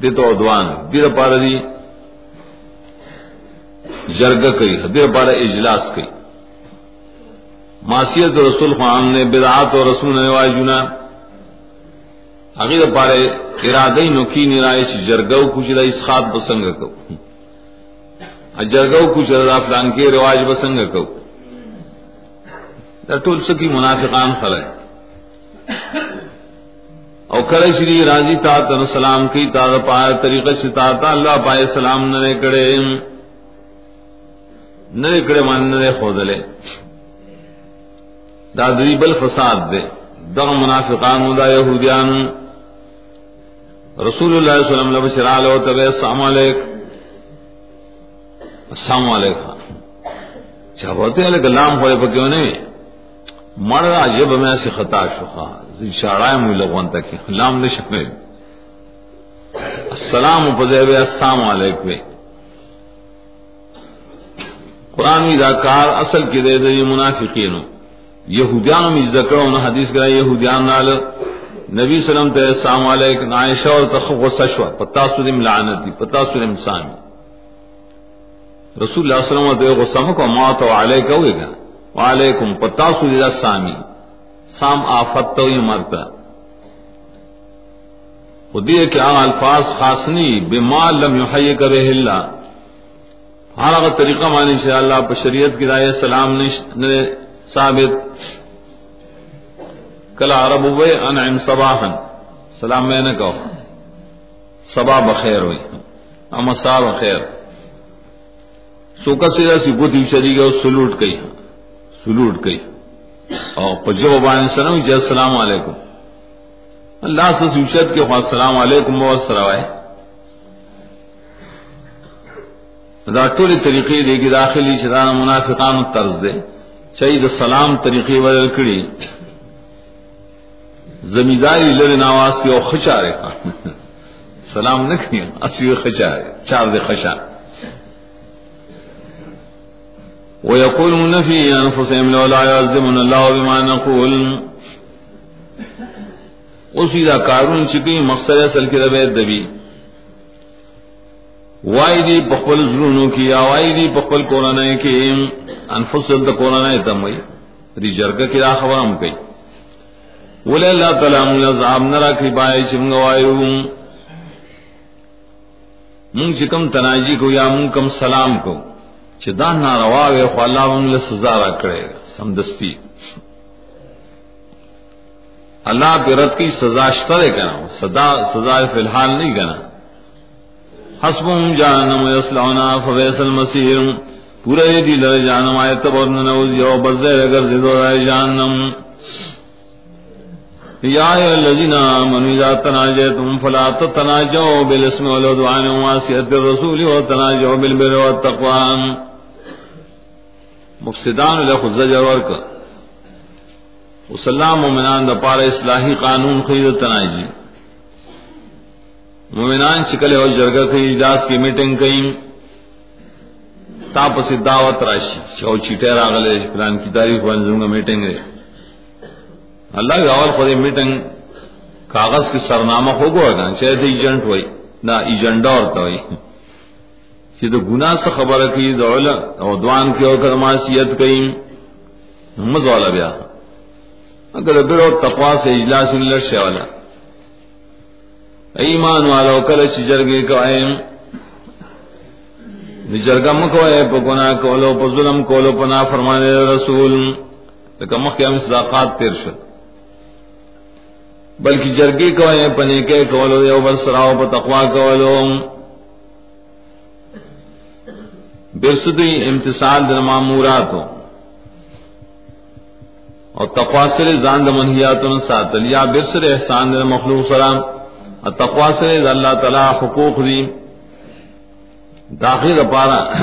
دیتا ادوان دیر پارا دی جرگ کئی، دیر پارا اجلاس کئی. معصیت رسول خان نے، بدعات اور رسول نے واجونا اغیر پارے ارادی نو کی نرائے چھ جرگو کچھ دا اس خات بسنگ کو. جرگو کچھ دا فلان کے رواج بسنگ کو. دا ټول سکی منافقان خلک. او کله شری راضی تا تن سلام کی تا دا پای طریقہ سے تا تا اللہ پای سلام نہ کڑے نہ کڑے مان نہ خودلے دا دری بل فساد دے دا منافقان دا یہودیان رسول اللہ صلی اللہ علیہ وسلم لبشر علیہ و السلام علیکم. السلام علیکم. چاہتے ہیں لیکن لام ہوئے پہ کیوں نہیں مر رہا جب میں سے خطا شخا۔ اشارہ مجھے لگوان تک لام نے شکل السلام پذیب السلام علیکم۔ قرآن اداکار اصل کی دے دے منافقین یہودیان میں ذکر انہوں حدیث کرا یہودیان نال۔ نبی سلام تے السلام علیکم۔ عائشہ اور تخف و سشوا پتا سلم لعنتی پتا سلم سامی رسول اللہ صلی اللہ علیہ وسلم تے غصہ کو موت و علیکہ ہوئے گا۔ وعلیکم پتا سلم سامی. سام آفت تو یہ مرتا خودی کہ الفاظ خاصنی بما لم یحیی کرے اللہ. ہر اگر طریقہ مانی سے اللہ پر شریعت کی رائے سلام نے ثابت. کلا عرب ہوئے انعم صباحا. سلام میں نے کہو. صبا بخیر ہوئی. اما سال خیر. سوکا سیدھا سی گوتی چلی گئی سلوٹ گئی. سلوٹ گئی۔ اور پجو بان سلام جی السلام علیکم۔ اللہ سے سوچت کے خواہ السلام علیکم و سروائے دا ټول طریقې دې کې داخلي چې دا منافقانو طرز دے چاہیے د سلام طریقې بدل کړي. زمیداری لر نواز کی او خچا رہے سلام نہ کیا اصلی خچا چار دے خشا ويقولون في انفسهم لولا يعذبنا الله بما نقول. اسی دا کارون چکی مقصد اصل کی ربیت دبی. وائی دی پخبل ضروروں کی آوائی دی پخبل کورانا کی انفس دا کورانا تم ہوئی ری کی را خبر ہم کئی. ولی اللہ تعالی من عذاب نرا کی بائی چمگا وائیو من چکم تناجی کو یا من کم سلام کو. چدا ناروا وے خو اللہ من لسزا را کرے گا سمدستی اللہ پہ کی سزا شترے کنا سزا سزا فی الحال نہیں کنا حسبهم جہنم یسلعنا فویس المسیر پورے دی لر جہنم آیت برن نوزی او بزدیر اگر زدو رائے جہنم یا ایو الذین آمنوا اذا تناجیتم فلا تتناجوا بالاسم والعدوان ومعصیت الرسول وتناجوا بالبر والتقوى. مفسدان له زجر ورک وسلام مومنان د پاره اصلاحی قانون خیر تناجی مومنان شکل او جرگہ کی اجلاس کی میٹنگ کئیں تاپس دعوت راشی. چو چیٹے راغلے پلان کی تاریخ باندې میٹنگ ہے اللہ کے اول خود میٹنگ کاغذ کی سرنامہ ہو گوا نا شاید ایجنٹ ہوئی نہ ایجنڈا اور تو ہوئی. کہ تو گناہ سے خبر کی دولت اور دوان کی اور کرماسیت کئی محمد والا بیا۔ اگر ابر اور تقوا سے اجلاس لڑشے والا۔ ایمان والا کله چې کل جرگے کا جرگا مکوائے پکونا کولو، پا ظلم کولو پنا فرمانے رسول۔ لکہ مخیام صداقات تیر شد۔ بلکہ جرگی کو ہے پنے کے کولو، یو بل سراو پا تقوا کولو۔ برسدی امتصال در معموراتو اور تقوا سر زان د منہیاتو نے ساتل یا برسر احسان در مخلوق سلام. اور تقوا سر اللہ تعالی حقوق دی. داخل پارا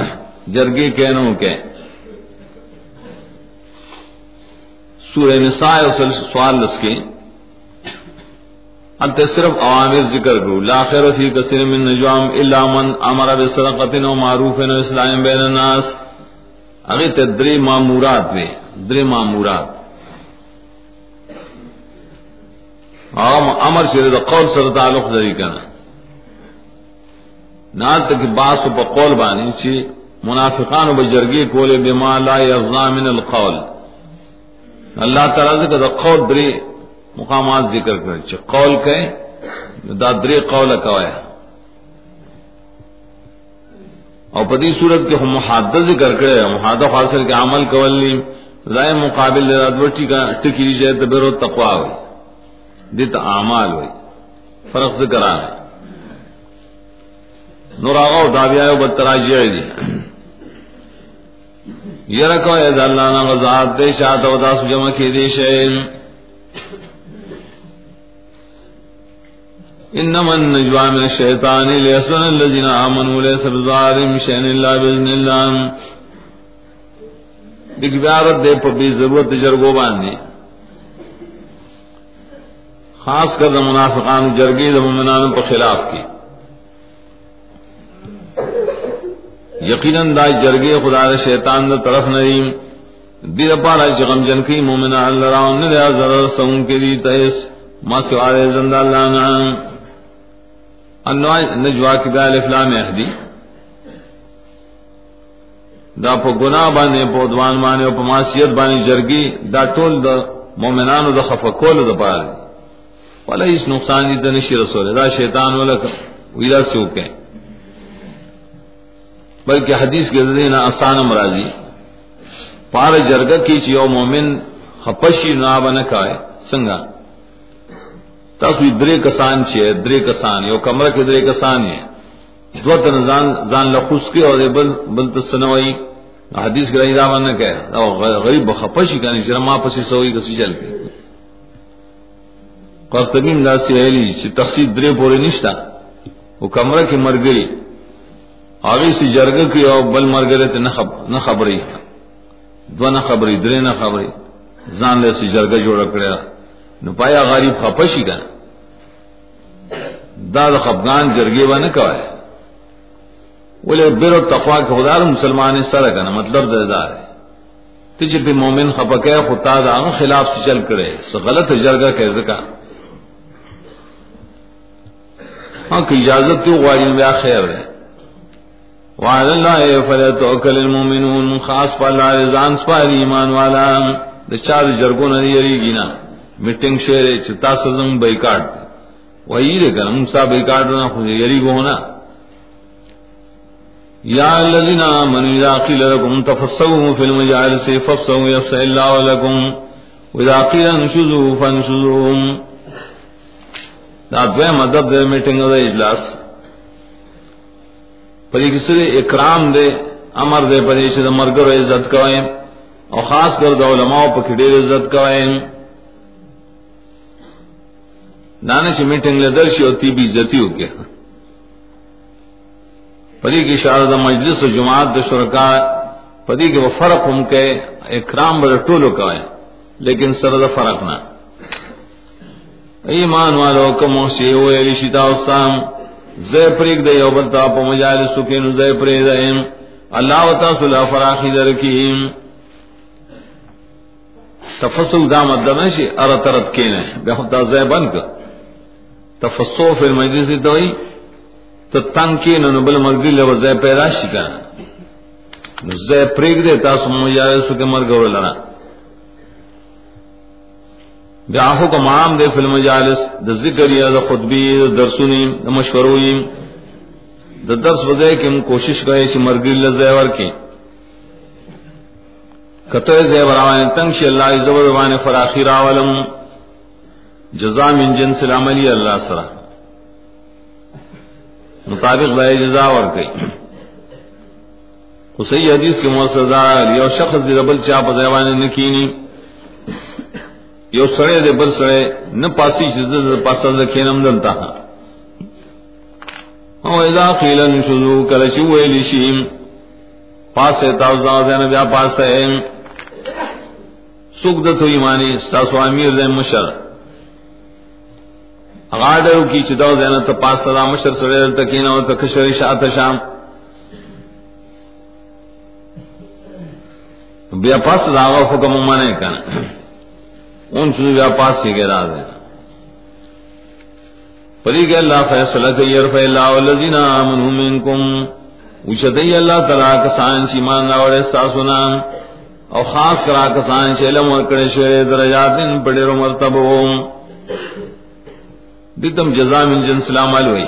جرگی کہنوں کے. سورہ نساء سوال لس کے. انت صرف عوامر ذکر کرو. لا خیر فی کثیر من نجوام الا من امر بسرقت و معروف و اسلام بین الناس. اگے تدری مامورات وے دری مامورات. عام امر شر د قول سره تعلق لري کنه نال تک باس په قول باندې چې منافقان وبجرګي کولې بما لا يرضى من القول. اللہ تعالی کا قول دری مقامات ذکر کر چ قول کہ دا دری قول کوایا اور پتی صورت کے ہم محادثہ ذکر کرے، محادثہ حاصل کے عمل کولی رائے مقابل ادوٹی کا ٹکی جائے تو بیرو تقوا ہوئی۔ دیتا اعمال ہوئی۔ فرق سے کرا ہے نور آغا دابیا بدتراجی دی۔ یہ رکھو اے اللہ نا غزات دے شاہد و داس جمع کی دے شین انما النجوى من الشيطان ليسن الذين امنوا ليس بظالم شان الله باذن الله. دکھارت دے پبی ضرورت جرگو باندھے خاص کر منافقان جرگی دمنان پر خلاف کی. یقیناً دا جرگی خدا دا شیطان دا طرف نریم دیر پارا جی چغم جن کی مومن اللہ راؤن نے دیا ضرر سون کے دی تیس ما سوارے زندہ اللہ نعم. انواع نجوا کی دا الافلام احدی دا پا گناہ بانے پا ادوان بانے پا معصیت بانے جرگی، دا ٹول دا مومنانو دا خفکول دا پارا ولا اس نقصان دی تنشی رسول دا شیطان ولا ویلا سوکے بلکہ حدیث کے ذریعے آسان امراضی پار جرگا کی چی او مومن خپشی نا بنا کائے سنگا۔ تاسوی درے کسان چی ہے، درے کسان یو کمرہ کے درے کسان ہے دو تن زان زان لخص کے اور بل بل تسنوئی حدیث کے رہی دامن نے کہا غریب خپشی کانی چرا ما پسی سوئی کسی چل کے۔ قرطبیم دا سی ایلی چی تخصیص درے پورے نشتا۔ وہ کمرہ کی مرگری۔ آگے سی جرگ کی او بل مرگرے تے نہ خبری۔ دو نہ خبری، درے نہ خبری۔ زان لے سی جرگ جوڑا کرے نو پایا غریب خپشی کا دا دا خفگان جرگی با نکوائے ولی بیر و تقوی کے خدا مسلمان سر کنا مطلب دا دا ہے تجھے پہ مومن خپکے خطا دا خلاف سے چل کرے سو غلط جرگا کہ ذکا ہاں کہ اجازت تو غاری بیا خیر ہے وعلى الله فليتوكل المؤمنون، خاص پر اللہ رضان سپار ایمان والا. د چار جرگو نه یریږي نه. میټینګ شعر چې تاسو زم بایکاټ وایي دې کنه موږ صاحب بایکاټ نه خو یریږو نه یا الذين امنوا اذا قيل لكم تفسحوا في المجالس فافسحوا يفسح الله لكم واذا قيل انشزوا فانشزوا دا دوی مدد دے، میٹنگ دا اجلاس۔ پری کسی دے اکرام دے، امر دے پری چھ دا مرگر عزت کوئے او خاص کر دا علماء پا کھڑیر عزت کوئے دانے چھ میٹنگ لے درشی ہوتی بھی عزتی ہو گیا۔ پری کی اشارہ دا مجلس و جماعت دا شرکا پری کی وہ فرق ہم کے اکرام بڑا ٹولو کوئے لیکن سر دا فرق نہ۔ ایمان والو کمو سی ویلی شتا استام زے پریک دے یو بلتا پا مجالس سکینو زے پریک دے اللہ و تاسولا فراخی در کیم۔ تفصل دا مدد نشی ارت ارت کینے۔ بے خود زے بن کر۔ تفصل فی المجلس دوئی، تو تنگ کینو نبل مردی لو زے پیدا شکا۔ زے پریک دے تاسو مجالس سکے مرگو لنا۔ بیا حکم عام دے فلم مجالس د ذکر یا د خطبی د درسونی د مشوروی د درس وځای کې کوشش کوي چې مرګ له زیور کې کته زیور اوان تنگ شي الله عز و جل فراخیر عالم جزاء من جنس العمل الله سره مطابق بای جزاء ور کوي خو صحیح حدیث کې مؤثر یو شخص دی ربل چا په ځوان کینی یو سڑے دے بل سڑے نہ پاسی شدت پاسا دے کینم دلتا۔ او اذا قیل نشذو کلشو ویلی شیم، پاسے تاوزا دے نبیا پاسے۔ سوک دتو ایمانی ستاسو امیر دے مشر۔ غاڑو کی چداو دے نتا پاسا دا مشر سڑے دلتا کینا و تکشر شاعت شام. بیا پاس دا آغا حکم مانے کنا ان سے بیا پاس سے گرا دے. پری کہ اللہ فیصلہ کہ یرفع اللہ الذین آمنوا منکم. وشدی اللہ تعالی کسان چ ایمان راوڑے ساسونا. او خاص کرا کسان چ علم ورکڑے شوی درجات ان بڑے رو مرتبہ دتم جزاء من جنس العمل ہوئی۔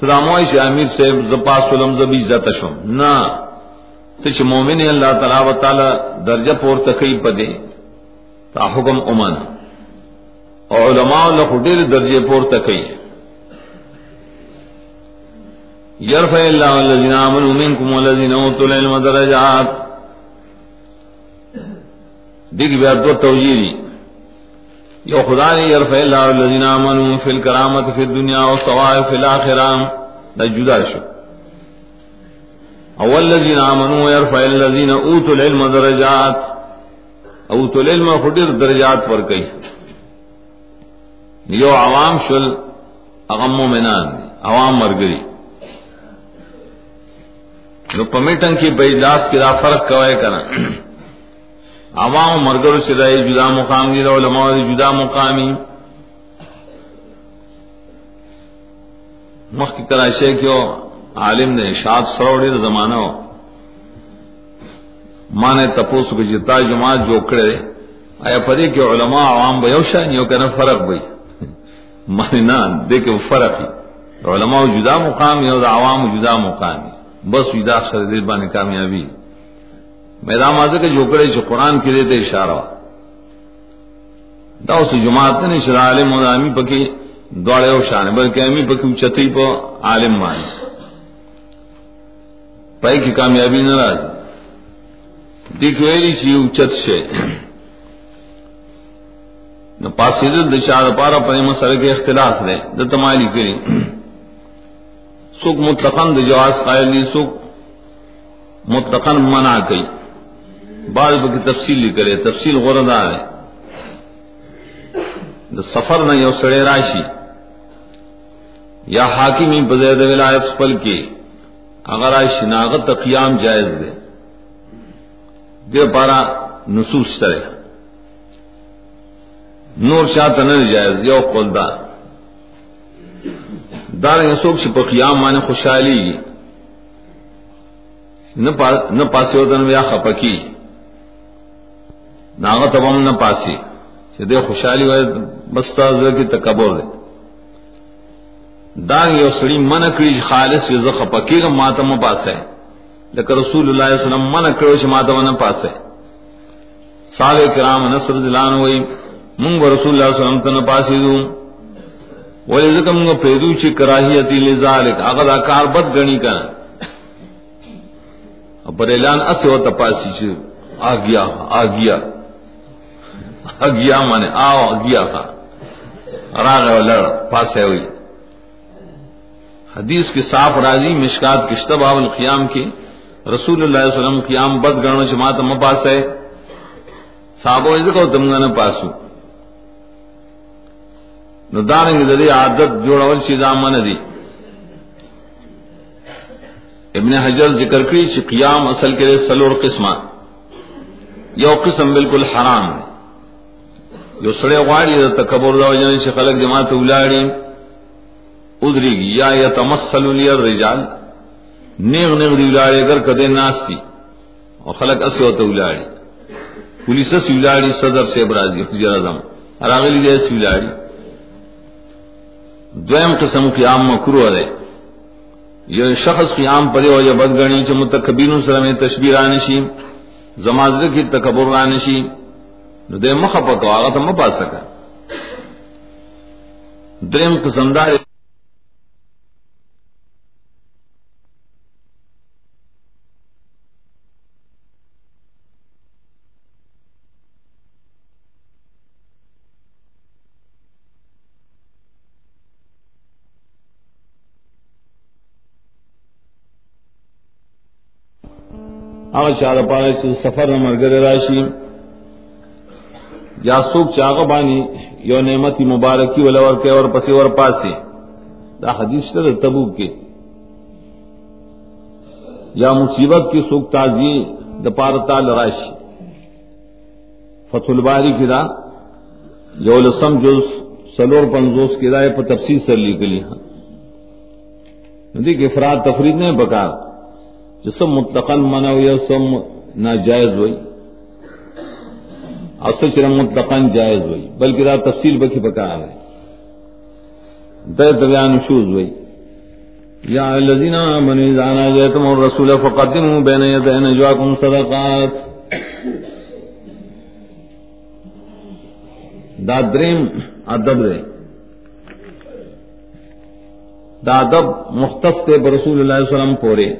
تداموئی سے امیر سے زپاس علم زبی عزت شم نہ تچ مومن اللہ تعالی و تعالی درجہ پور تکئی پدے۔ تا حکم امن اور علماء اللہ ڈیر درجے پور تک یرف اللہ الذین آمنوا منکم والذین اوتوا العلم درجات۔ دیکھ بیا دو توجیری یو خدا نے یرف اللہ الذین آمنوا فی الکرامت فی الدنیا و ثواب فی الاخرہ، دا جدا شو. اول الذين امنوا يرفع الذين اوتوا العلم درجات اوتوا العلم خدر درجات پر کئی. یو عوام شل، اغم مومنان، عوام مرگری. نو پمیٹن کی بیداس کی دا فرق کوئے کنا. عوام مرگر سے جدا مقام دی علماء جدا مقامی. مخ کی کرائشے کیوں عالم نے شاد سروڑی زمانہ ہو. مانے تپوس کو جتا جماعت جو کڑے آیا پدی کہ علماء عوام بیوشا نیو کہنا فرق بھئی. مانے نا، دیکھے فرق ہی. علماء جدا مقامی اور عوام جدا مقامی. بس جدا اکثر دل بانے کامیابی. میدان مازه کې کے جوکڑے چ قرآن کے دیتے اشارہ دا اس جماعت نے شرع عالم و امی پکی دوڑے او شان، بلکہ امی پکی چتی پو عالم مان پای کی کامیابی ناراض۔ دیکھ ویلی سی اچت شے۔ نو پاسید د چار پارا پر مسئلے کے اختلاف دے۔ د تمالی کری۔ سوک مطلقاً د جواز قائل دی سوک مطلقاً منع کئی بعض کی تفصیل کرے تفصیل غردار ہے دا سفر نہ یو سڑے راشی۔ یا حاکمی بزید ولایت پل کے اگر آئی شناغت قیام جائز دے۔ دے پارا نصوص ترے نور شاہ تنر جائز، یو قلدہ دار یسوک چھ پا قیام مانے خوشحالی۔ نہ پاسے ہوتا نو یا خپکی۔ ناغت تبم نہ پاسی. چې دې خوشحالي وای بس تاسو کې تکبر دی. دا یو سړی من کړی خالص یو زخه پکې ماته مو پاسه لکه رسول الله صلی الله علیه وسلم من کړو چې ماته ونه پاسه صالح کرام نصر دلان وای مونږ رسول الله صلی الله علیه وسلم ته نه پاسې دو ولې ځکه موږ پیدو چې کراهیت لذالک، هغه دا کار بد غنی کړه پر اعلان اسه و تپاسی چې، آ گیا آ گیا. اگیا مانے، آو، اگیا تھا۔ راغ لڑ، پاسے ہوئی۔ حدیث کے صاف راضی، مشکات کشتب آب القیام کی۔ رسول اللہ علیہ وسلم قیام بد گرن جماعت م پاس ہے صحابہ اس کو تم نہ پاسو۔ نو دارنگ دلی عادت جوڑول شي زامن دی۔ ابن حجر ذکر کړی چې قیام اصل کې سلور قسمه یو قسم بالکل حرام دی یو سڑے غواړي د تکبر دا وجنه چې خلک جماعت ولاړي ادریږي یا یتمثل لی الرجال نیغ نیغ دی ولاړي اگر کده ناشتي او خلک اسو ته ولاړي پولیس سره ولاړي صدر سے برازي وزیر اعظم. راغلي دې سره ولاړي دویم قسم قیام مکروه ده یو شخص قیام پرې او یا بدګنی چې متکبرون سره میں تشبیه رانشي زمازه کی تکبر رانشي نو دے مخ پکو هغه ته مپا سکا. دریم قسم دار هغه شاده پاره چې سفر مرګ راشي یا سوک چاغ بانی یو نعمت مبارکی ولور کے اور پسی اور پاسی دا حدیث تے تبوک کے یا مصیبت کی سوک تازی د پارتا لراشی فتح الباری کی دا یو لسم جز سلور پنزوس کی رائے پر تفصیل سر لی گلی ہاں دیکھ افراد تفرید نہیں بکار جسم متقل منع یا سم ناجائز ہوئی اصل چرا مطلقاً جائز ہوئی، بلکہ را تفصیل بکی پکا ہے در بیان شوز ہوئی۔ یا الذین آمنوا اذا ناجیتم الرسول فقدموا بین یدی نجواکم صدقات۔ دا دریم ادب دے۔ دا ادب مختص تے برسول اللہ علیہ وسلم پورے۔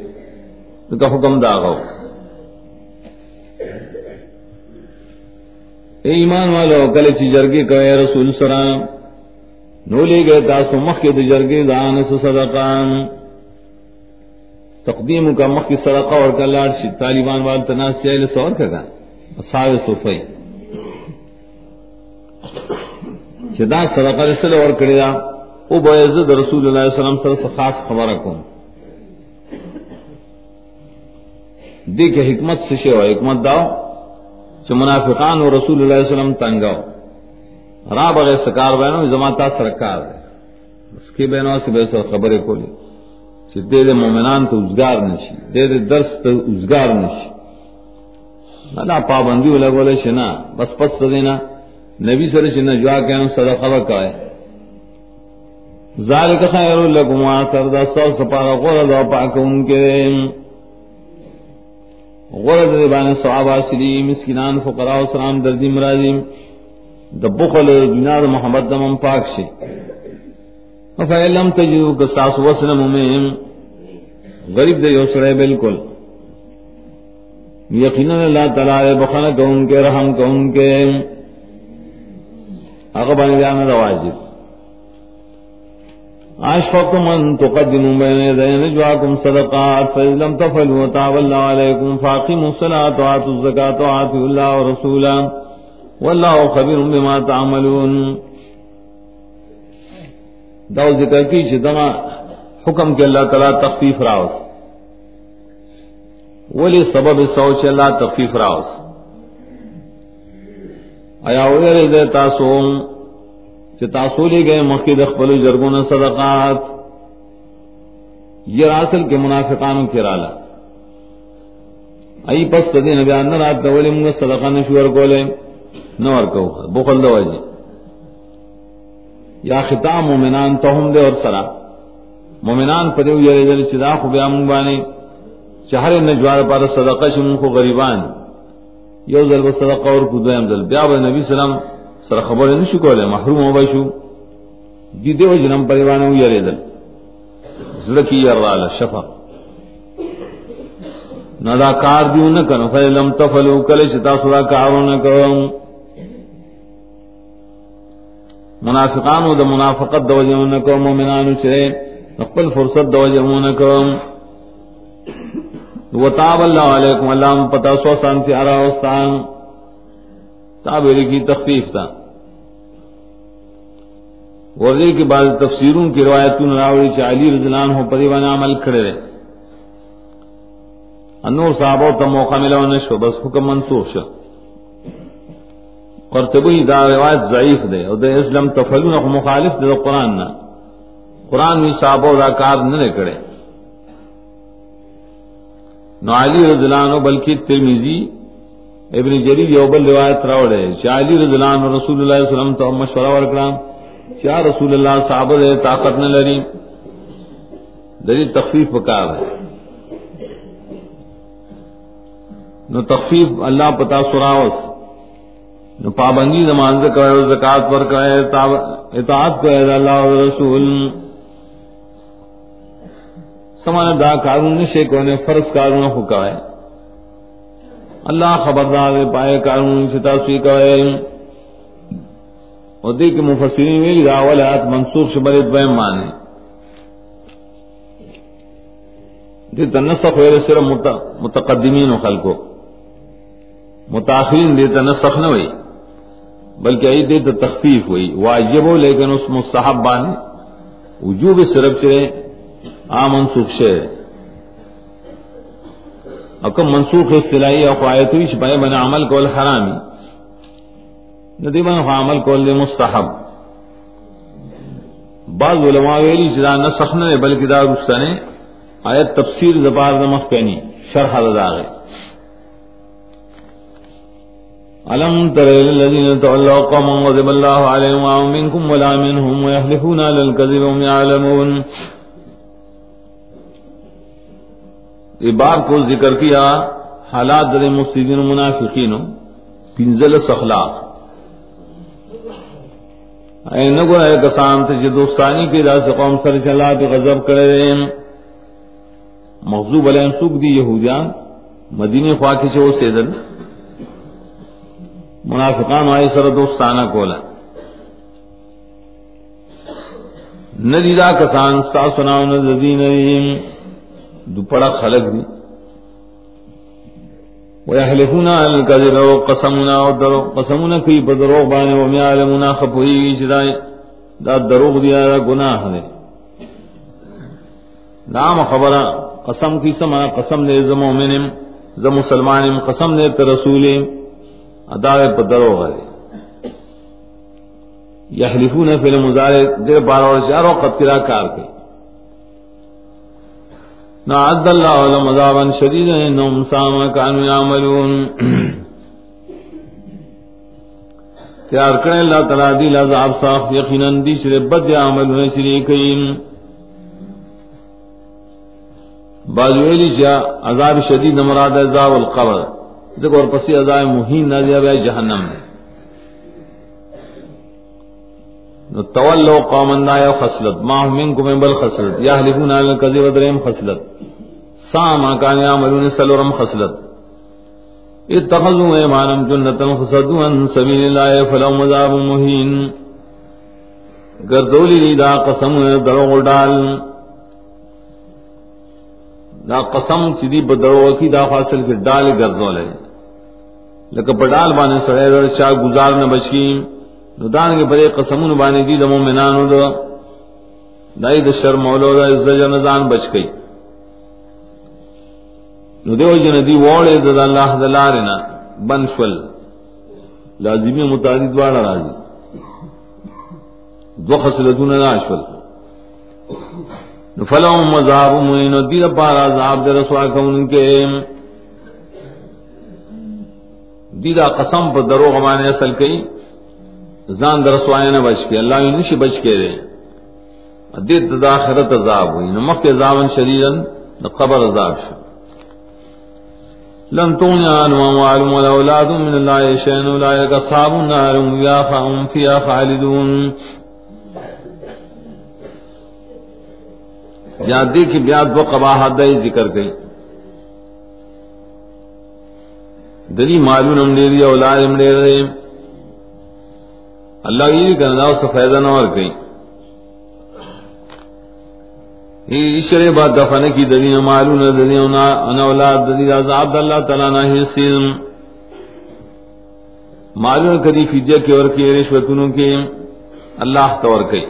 تو حکم دا غو اے ایمان والو کله چې جرګي کوي رسول سره نو لې گئے تاسو مخکې د جرګي ځان سره صدقان. تقدیم کا مخ کی صدقہ اور کلاڑ شی طالبان وال تناس چہل سور کا اصحاب صفی جدا صدقہ رسول اور کریا او بیزد رسول اللہ صلی اللہ علیہ وسلم سے خاص خبر کو دیکھ حکمت سے شے حکمت داو. چ منافقان و رسول اللہ علیہ وسلم تنگاو را بغیر سکار بینو زمانتا سرکار ہے اس کے بینو سے بے خبریں کھولی چې دې دې مؤمنان ته اوسګار نشي دې دې درس ته اوسګار نشي دا پابندی ولا بوله شنا بس پس دینا نبی سره چې نه جوا کینو صدقه وکای ذالک خیر لکم و اثر دا سو سپارا غور دا پاکون کے غور دے باندې ثواب حاصلی مسکینان فقراء و سلام دردی مرادی د بخل دنیا محمد دم پاک شي فَإِلَّمْ تَجِدُوا قَصَاصُ وَسْلَمُ مِهِمْ غریب دے یو سڑے بالکل یقینا اللہ تعالی بخنا کو ان کے رحم کو ان کے اغبان جانا واجب اشفقتم من تقدموا بين يدي نجواكم صدقات فإن لم تفعلوا وتاب الله عليكم فاقيموا الصلاة وآتوا الزكاة وآتوا الله ورسوله. والله خبير بما تعملون. داو ذکر کی چدما حکم کے اللہ تعالی تخفیف راوس. ولی سبب سوچ اللہ تخفیف راوس. آیا ویرے دے تاسو چ تاسو لے گئے مخید خپل جرگون صدقات. یہ راسل کے منافقانوں کے رالا. ای پس صدی نبی ان رات دولی منگ صدقہ نشور کولے نور کو بخل دو جی یا خطاب مومنان تہم دے اور سرا. مومنان پدیو یری دل چدا خو بیا مونږ باندې چہر نجوار پر صدقہ شمون خو غریبان. یو ځل صدقہ اور کو دویم ځل بیا به نبی سلام سره خبر نه شو کوله محروم و بشو. دی دیو جنم پریوانو یری دل زړکی یراله شفا. ندا کار دیو نه کنو فلم تفلو کله چې تاسو دا کارونه کوم. منافقانو د منافقت د وجهونه کوم مؤمنانو چې خپل فرصت دو جمعون کم وطاب اللہ علیکم اللہ پتا سو سان سے آرا وستان تابری کی تخفیف تھا۔ ورزی کے بعد تفسیروں کی روایتوں راوڑی سے علی رضلان ہو پریوان عمل کھڑے رہے انور صحابہ تا موقع ملا انہیں شو، بس حکم منسوخ شو۔ قرطبی دا روایت ضعیف دے اور دے اسلام تفلون مخالف دے قرآن نہ قرآن میں صحابہ دا کار نہ کرے۔ نو علی رضی اللہ عنہ، بلکہ ترمیزی ابن جریر یو بل روایت راوڑے چا علی رضی اللہ عنہ رسول اللہ صلی اللہ علیہ وسلم تو مشورہ ورکڑا۔ چا رسول اللہ صحابہ دے طاقت نہ لری۔ دلی تخفیف پکار ہے۔ نو تخفیف اللہ پتا سراوس نو پابندی زمان سے کرے، زکات پر کرے اطاعت کرے اللہ اور رسول۔ سمانا دا کارون نشے کو نے فرض کارون حکا ہے اللہ خبردار پائے کارون سے تاسوی کرے۔ اور دیکھ مفسرین میں دا ولات منسوخ شبر دویم مانے دیتا نسخ ویرے صرف متقدمین و خلقو۔ متاخرین دیتا نسخ نہ ہوئی، بلکہ ای دیتا تخفیف ہوئی، واجب ہو، لیکن اس مستحب بانے وجوب صرف چرے آ منسوخ شے۔ اکم منسوخ اصطلاحی او قایتوی شپائے بنا عمل کول حرامی ندی بنا عمل کول دے مستحب. بعض علماء ویلی جدا نسخ نے بلکہ دا رستنے آیت تفسیر زبار نمخ پینی شرح داغے علم تر الذين تولوا قوما غضب الله عليهم وهم منكم ولا منهم ويحلفون على الكذب وهم يعلمون بار کو ذکر کیا، حالات در مفسدین و منافقین، پنزل اخلاق اے نگو اے کسان تے جو دوستانی کی راز قوم سر چلا تو غضب کرے رہے مغضوب علیہم سوق دی یہودیان مدینے خواہ کی وہ سیدن منافقان آئے سر دوستانہ کولا۔ ندیدہ کسان ستا سناؤ ندین دوپڑا خلق دی. ويحلفون على الكذب وقسمنا ودرو قسمنا في بدرو بان وما يعلمون خفوي شدای دا دروغ دی دا گناہ ہے نام خبر قسم کی سما قسم نے زم مومن زم مسلمان قسم نے رسول ادا بدرو ہے یحلفون فی المضارع، دے بار اور چار وقت کرا کار کے نعد اللہ علم عذابا شدیدا انہم ساما کانو یعملون۔ تیار کرے اللہ تعالیٰ دی لعذاب صاف یقیناً دی شرے بد عمل عملون شریکین بعض ویلی جا عذاب شدید مراد عذاب القبر۔ ذکر اور پسی عذاب مہین نہ دیا جہنم میں نو تولو قومن دا یو خصلت. ما منکم بل خصلت. یا حلفون علی الکذب دریم خصلت. سا ما کان یعملون سلورم خصلت. اتخذوا ایمانم جنتا فصدوا عن سبیل اللہ فلهم عذاب مهین گردولی دی دا قسم دروغ ڈال. دا قسم چی دی بدروغ کی دا فاصل کی ڈال گردولے. لکہ پڑال بانے سڑے در چاہ گزار نہ بچکیم. نو دان کے بڑے قسمون بانے دی دمو منانو دو دائی دا شر مولو دا از جنزان بچ گئی نو دیو جن دی ووڑے دا اللہ دلارنا بنشول لازمی متعدد والا راضی۔ دو خسلتون ناشول نو فلهم مذاب موین دی دا پارا عذاب دا رسوا کون کے۔ دی دا قسم پر دروغ مانے اصل کئی۔ زان در سوائے نہ بچ کے، اللہ نشی بچ کے دے دیت دا آخرت عذاب ہوئی۔ نمک کے زامن شدیدن دا قبر عذاب شد۔ لن تغنی عنهم وعلم ولا اولاد من الله شيئا اولئك اصحاب النار هم فيها خالدون۔ یاد دے کہ بیاد و قباحت دے ذکر گئی۔ دلی معلوم ہم دے رہی، اولاد ہم دے رہے۔ اللہ یہ کرنا اس فائدہ نہ اور کہیں۔ یہ اشرے بات دفن کی دلی معلوم دلی ان اولاد دلی عذاب، اللہ تعالی نہ حسین معلوم کدی فدیہ کے اور کے رشوتوں کے اللہ تور کئی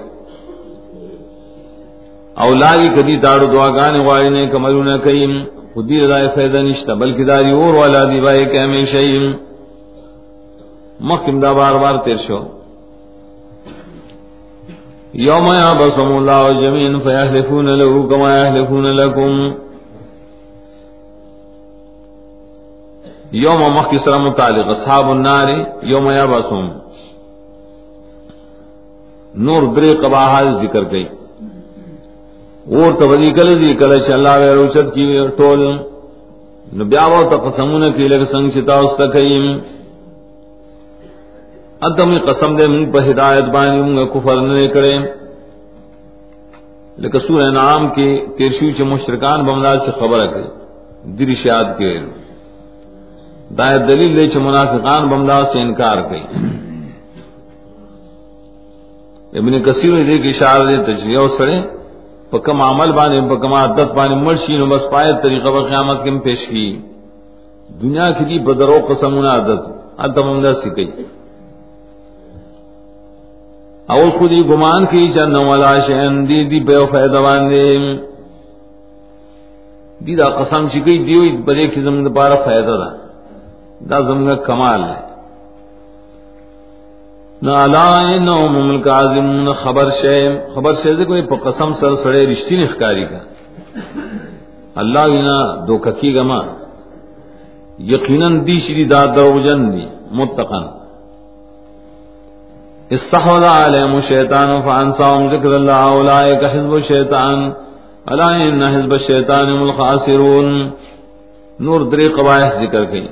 اولائی کدی داڑو دعا گانے والے نے کملو نہ کئی خودی رضائے فیضا نشتا بلکہ داری اور والا دیوائے کہ ہمیشہ مکم دا بار بار تیر شو۔ یوم یابسم اللہ جمین فیحلفون لہو کما یحلفون لکم. یوم مخی سر متعلق، اصحاب النار، یوم یابسم نور بری قباحات ذکر گئی. اور تبدی کل دی، کل چ اللہ و روشت کی ٹول. نبیاو تقسمون کی لگ سنگ چتا اس تکیم ادم قسم دے من پہ ہدایت بانی کفر نہ کرے۔ لیکن سورہ نام کے تیرشو چ مشرکان بملا سے خبر ہے درشاد کے دائر دلیل لے چ منافقان بملا سے انکار کئی ابن کثیر نے کہ اشارہ دے تجریہ جی سڑے پکم عمل بانے پکم عادت بانے مرشی نو بس پائے طریقہ قیامت کے پیش کی۔ دنیا کی دی بدرو قسمون عادت ادم ہم سکی او خودی گمان کی چند والا شہن دی دی بے فائدہ باندے۔ دی دا قسم چې چکی دیوئی بڑے کی زمین پارا فائدہ دا۔ دا زمین کمال ہے۔ نالائن او مملک عظیم خبر شے۔ خبر شے دے کوئی پا قسم سر سڑے رشتی نخکاری کا۔ اللہ وینا دو ککی گما یقیناً دی شری دا دروجن دی۔ متقن۔ استحوذ عليهم الشيطان فانساهم ذكر الله اولئك حزب الشيطان. الا ان حزب الشيطان هم الخاسرون. نور دری قبائح ذکر کی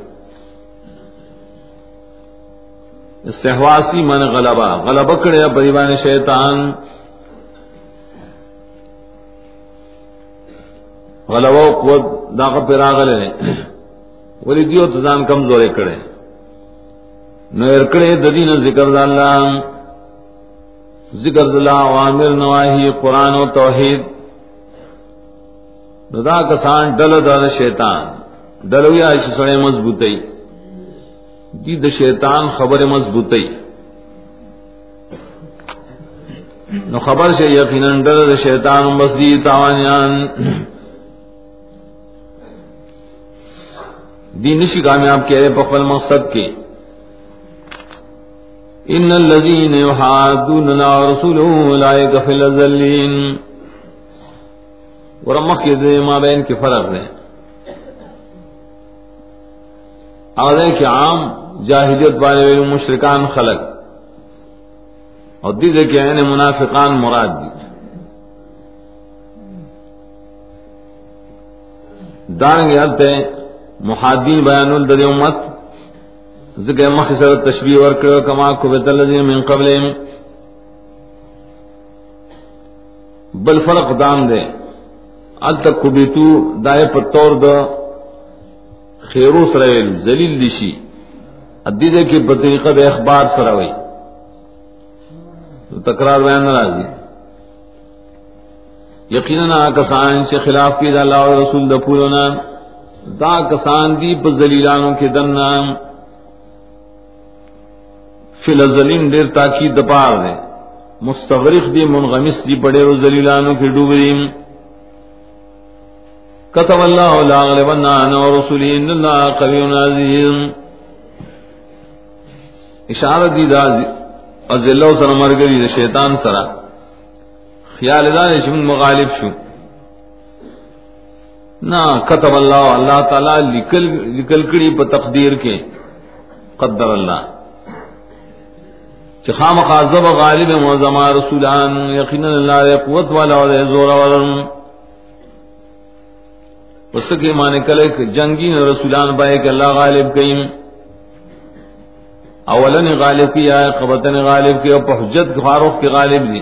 استحواسی من غلبہ. غلبہ کڑے بریبان شیطان. غلبہ قوت داغ پر آگلے ولی دیو تزان کمزورے کڑے نو ارکڑے ددین ذکر دا اللہ. ذکر اللہ عوامر نواہی قرآن و توحید. دا کسان ڈل در شیطان. ڈلویا سڑے مضبوط دی د شیطان خبر مضبوط نو خبر سے یقیناً ڈل د شیطان بس دی تاوانیان. دی نشی کامیاب کہہ رہے پخل مقصد کے. ان الذين يحادون الله ورسوله اولئك في الذلين ورمخ کے ما بین کے فرق ہے آدھے کہ عام جاہلیت والے مشرکان خلق. اور دیدے کہ این منافقان مراد دی دارنگے حد ہے محادین بیان الدر امت ذکر مخصر تشبیح ورکر کما کو بیت من قبل بل فرق دان دے۔ ال تک کبیتو دائے پتور دا خیرو سرویل زلیل دیشی ادیدے کی بطریقہ دے اخبار سروی تو تکرار بیان نرازی یقینا کسان چے خلاف کی دا اللہ و رسول دا پولونا دا کسان دی پا زلیلانوں کے دننا فی الزلین دیر تاکید دپار دے. مستغرق دی، منغمس دی، پڑے و زلیلانوں کے ڈوبریم. كتب الله لا غلبن انا ورسوله ان الله قوي عزيز اشارہ دی دا از اللہ سره مرګري د شیطان سره خیال دا چې مغالب شو. نا كتب الله الله تعالی لکل لکل کړي په تقدیر کې قدر الله چې خامخا زب غالب و زما رسولان، یقینا الله قوت والا او زور والا۔ اس کے معنی کلے کہ جنگی رسولان بائے کہ اللہ غالب کئیم۔ اولن غالب کی آئے، قبطن غالب کی اور حجت فاروق کے غالب دی۔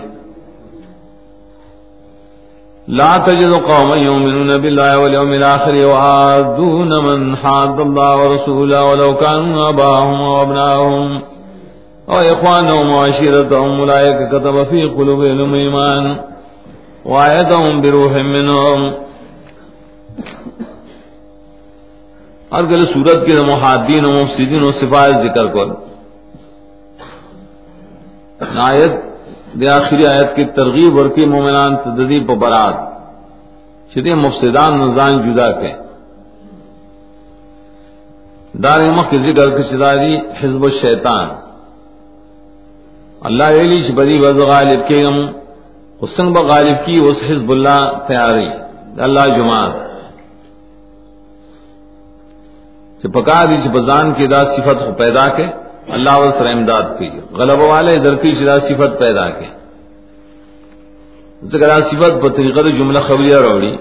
لا تجد قوم يؤمنون بالله واليوم الاخر وعادون من حاد الله ورسوله ولو كانوا اباهم وابناهم او اخوانهم وعشيرتهم اولئك كتب في قلوبهم ايمان وعيدهم بروح منهم. اور گل سورت کے محادین و مفسدین و صفات ذکر کر۔ آیت دے آخری آیت کی ترغیب اور کی مومنان تدریب و برات شدی مفسدان نزان جدا کے دار مخ ذکر کی شداری حزب الشیطان۔ اللہ علی بری وز غالب کے ہم حسن بغالب کی اس حزب اللہ تیاری اللہ جماعت۔ چې پکا دي چې بزان کې دا صفت خو پیدا کې اللہ و سر امداد کی۔ غلب والے در کی شدا صفت پیدا کے۔ ذکر صفت پر طریقہ جملہ خبریہ روڑی۔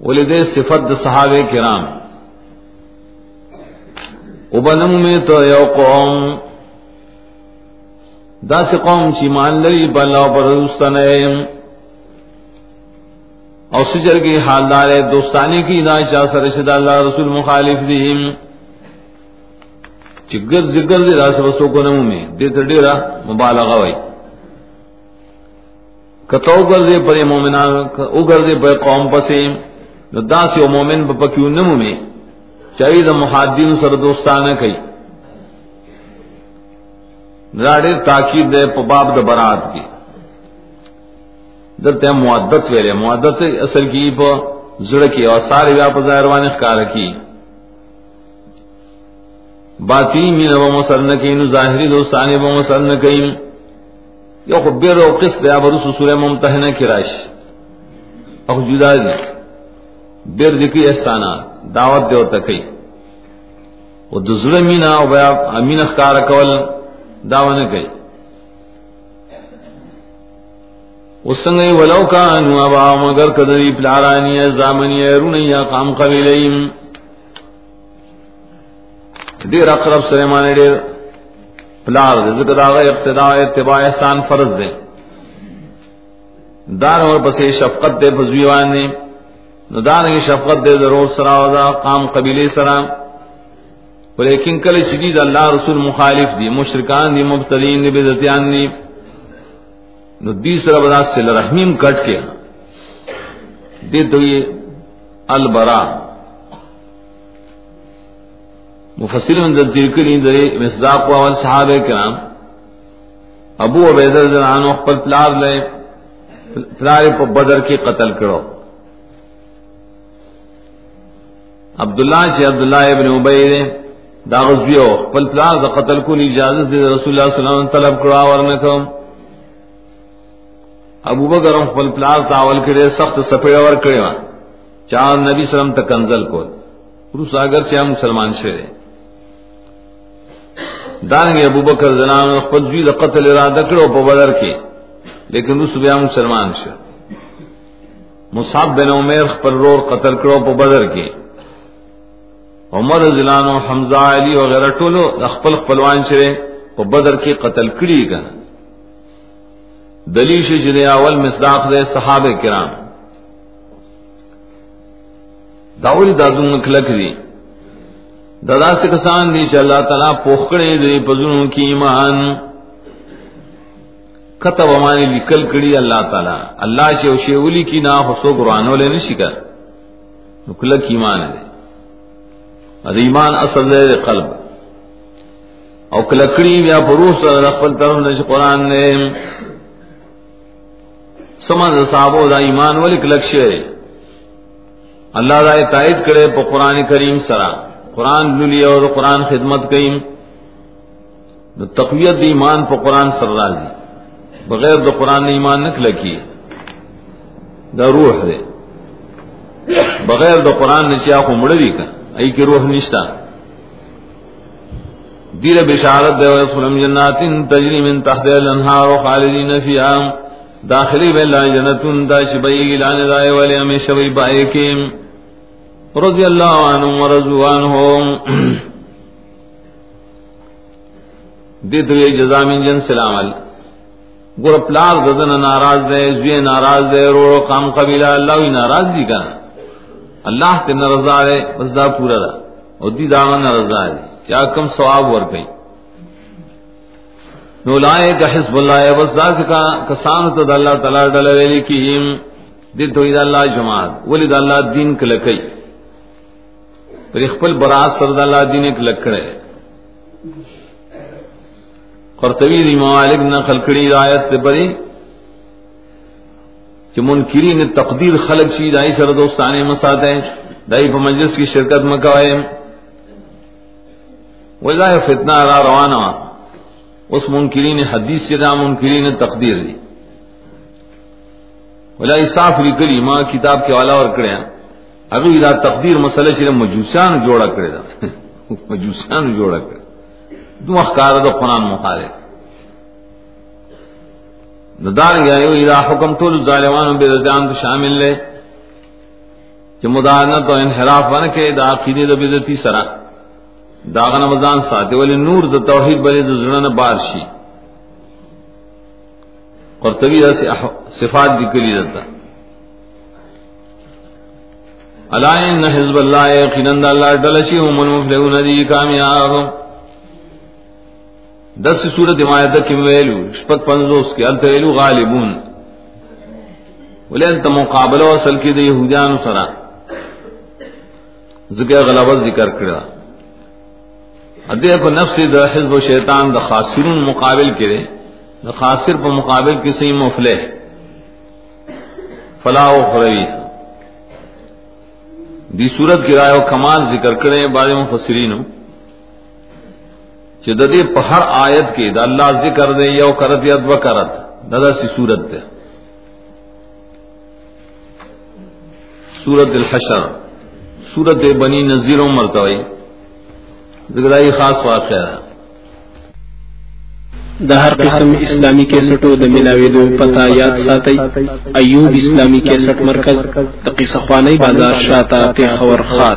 ولد صفت د صحابہ کرام۔ وبنم میں تو یو قوم دا سے قوم چی مان لری بلا پر رستنیم اور سجر کی حالدار دوستانی کی نا چاہ سر شد اللہ رسول مخالف دیم. چگر زگر دے راس بسو کو نمو میں دے تر ڈیرا مبالغہ وئی کتو گر دے پر مومنان، او گر دے پر قوم پسے دا سی او مومن بپکیو نمو میں چاہیے دا محادین سر دوستانہ کئی. راڑے تاکید دے پباب دا برات کی۔ دلتے معدت ویلے، معدت اصل کی پا زڑکی اور سارے ویا پا ظاہروان اخکار کی۔ باطی مین و مسرنکین ظاہری دو دوستانی و مسرنکین یو خب بیر و قسط یا برس سورہ ممتحنہ کی راش اخ جدا دی۔ بیر دکی احسانا دعوت دیو تکی و دزر مینا و بیا امین اخکار کول۔ دعوت نکی وسنگئی ولو کانو ابا مگر کدری پلارانی زامنی رونی یا قام قبیلیم دیر اقرب سلیمان دیر پلار دے ذکر آغا اقتداء اتباع احسان فرض دے دار اور پسے شفقت دے بزویوان دے ندارنگی شفقت دے ضرور سراوزا قام قبیلی سرا ولیکن کل شدید اللہ رسول مخالف دی مشرکان دی مبتلین دی بیدتیان دی نو دی سره بدا سره رحمیم کټ کې دے تو یہ البرا مفسر من ذکر کری دے مصداق اول صحابہ کرام. ابو عبیدہ رضی اللہ عنہ خپل پلار لے پلار په بدر کې قتل کړو. عبداللہ چې عبداللہ ابن ابی دے دا غزویو خپل پلار د قتل کو اجازه دے رسول الله صلی الله علیه وسلم طلب کړو ورنه کوم. ابو بکر خپل پلار تاول کړي سخت سپېړ ور کړی چا نبی سلام ته کنزل کو روس اگر چې مسلمان شه دانګ ابو بکر زنان خپل ځوی د قتل اراده کړو په بدر کې. لیکن روس بیا مسلمان شه مصعب بن عمر خپل رور قتل کړو په بدر کې. عمر زلانو حمزه علی وغیرہ ټولو خپل خپلوان شه په بدر کې قتل کړي کړه دلیل شي چې اول مصداق دے صحابه کرام. داوری دادون کلک دی دادا سے کسان دی چې الله تعالی پوخړې دی پزونو کې ایمان. کتب مانی لیکل کړي الله تعالی؟ الله چې او شیولی کی نا حسو قرانو له نشي کړ نو کلک ایمان دی. ا ایمان اصل دی قلب. او کلکړي بیا پروس خپل طرف نه قرآن نه سمن صحابو دا ایمان ولی کلک اللہ دا تائید کرے پا قرآن کریم سرا قرآن للی اور قرآن خدمت کئیم دا تقویت دی ایمان پا قرآن سر رازی بغیر دا قرآن ایمان نکلکی دا روح دے بغیر دا قرآن نچیا کو مڑی کا ای کی روح نشتا. دیر بشارت دے ویسلم جنات تجری من تحت الانہار خالدین فی آم داخلی بے اللہ جنتون دا شبئی گلان دائے والے ہمیشہ وی بائے کے رضی اللہ عنہ و رضوان ہو دیتو یہ جزا من جن سلام گور پلار ددن ناراض دے، زوی ناراض دے، روڑو قام قبیلہ اللہ وی ناراض دی کنا اللہ تے نرضا دے بس دا پورا دا۔ اور دی داغا نرضا دے کیا کم ثواب ور کئی نو لائے کا حزب اللہ ہے، بس ذات کا کسان تو اللہ تعالی ڈل ویلی کی دل تو اللہ جماعت ولید اللہ دین کلکئی پر خپل برات سر اللہ دین ایک لکڑے قرطبی دی مالک نہ خلقڑی آیت تے بری۔ کہ منکرین تقدیر خلق شی، دائی سر دوستانے مسات ہیں، دائی پا مجلس کی شرکت مکوائے وَإِذَا فِتْنَا را روانا اس منکرین حدیث سے دا منکرین تقدیر دی۔ ولا صاف لکلی ما کتاب کے والا اور کرے اگر دا تقدیر مسئلہ چرے مجوسان جوڑا کرے دا۔ [laughs] مجوسان جوڑا کرے۔ دو اخکار دا قرآن مخالف۔ ندار گیا یعنی یو اذا حکم طول ظالمان بے رضان شامل لے کہ مدانت و انحراف بن کے دا عقیدے دا بیدتی سرا۔ داغن وزان ساتھ ولی نور د توحید بلے د زړه بار شي قرطبی سے صفات دی کلی دتا علائن حزب اللہ یقیناً اللہ دلشی هم المفلحون دی کامیاب۔ دس سورت حمایت کی ویلو؟ شپت پنزوس کے الت ویلو غالبون. ولین تم مقابلہ اصل کی دی یہودیان سرا. ذکر غلبت ذکر کرا. ادے کو نفس د حزب و شیطان د خاسرون مقابل کرے. د خاسر پر مقابل کسی مفلح. فلاح و خروی دی صورت کی رائے و کمال ذکر کریں بعض مفسرین چې د دې په هر آیت کې د الله ذکر دی یو کرت یا دو کرت دا سی صورت ده سورت الحشر سورت بنی نذیر مرتوی زګړای خاص واقعا د هر قسم اسلامی کیسټو د ملاويدو پتا یاد ساتي ایوب اسلامی کیسټ مرکز د قصه خوانی بازار شاته ته خور خار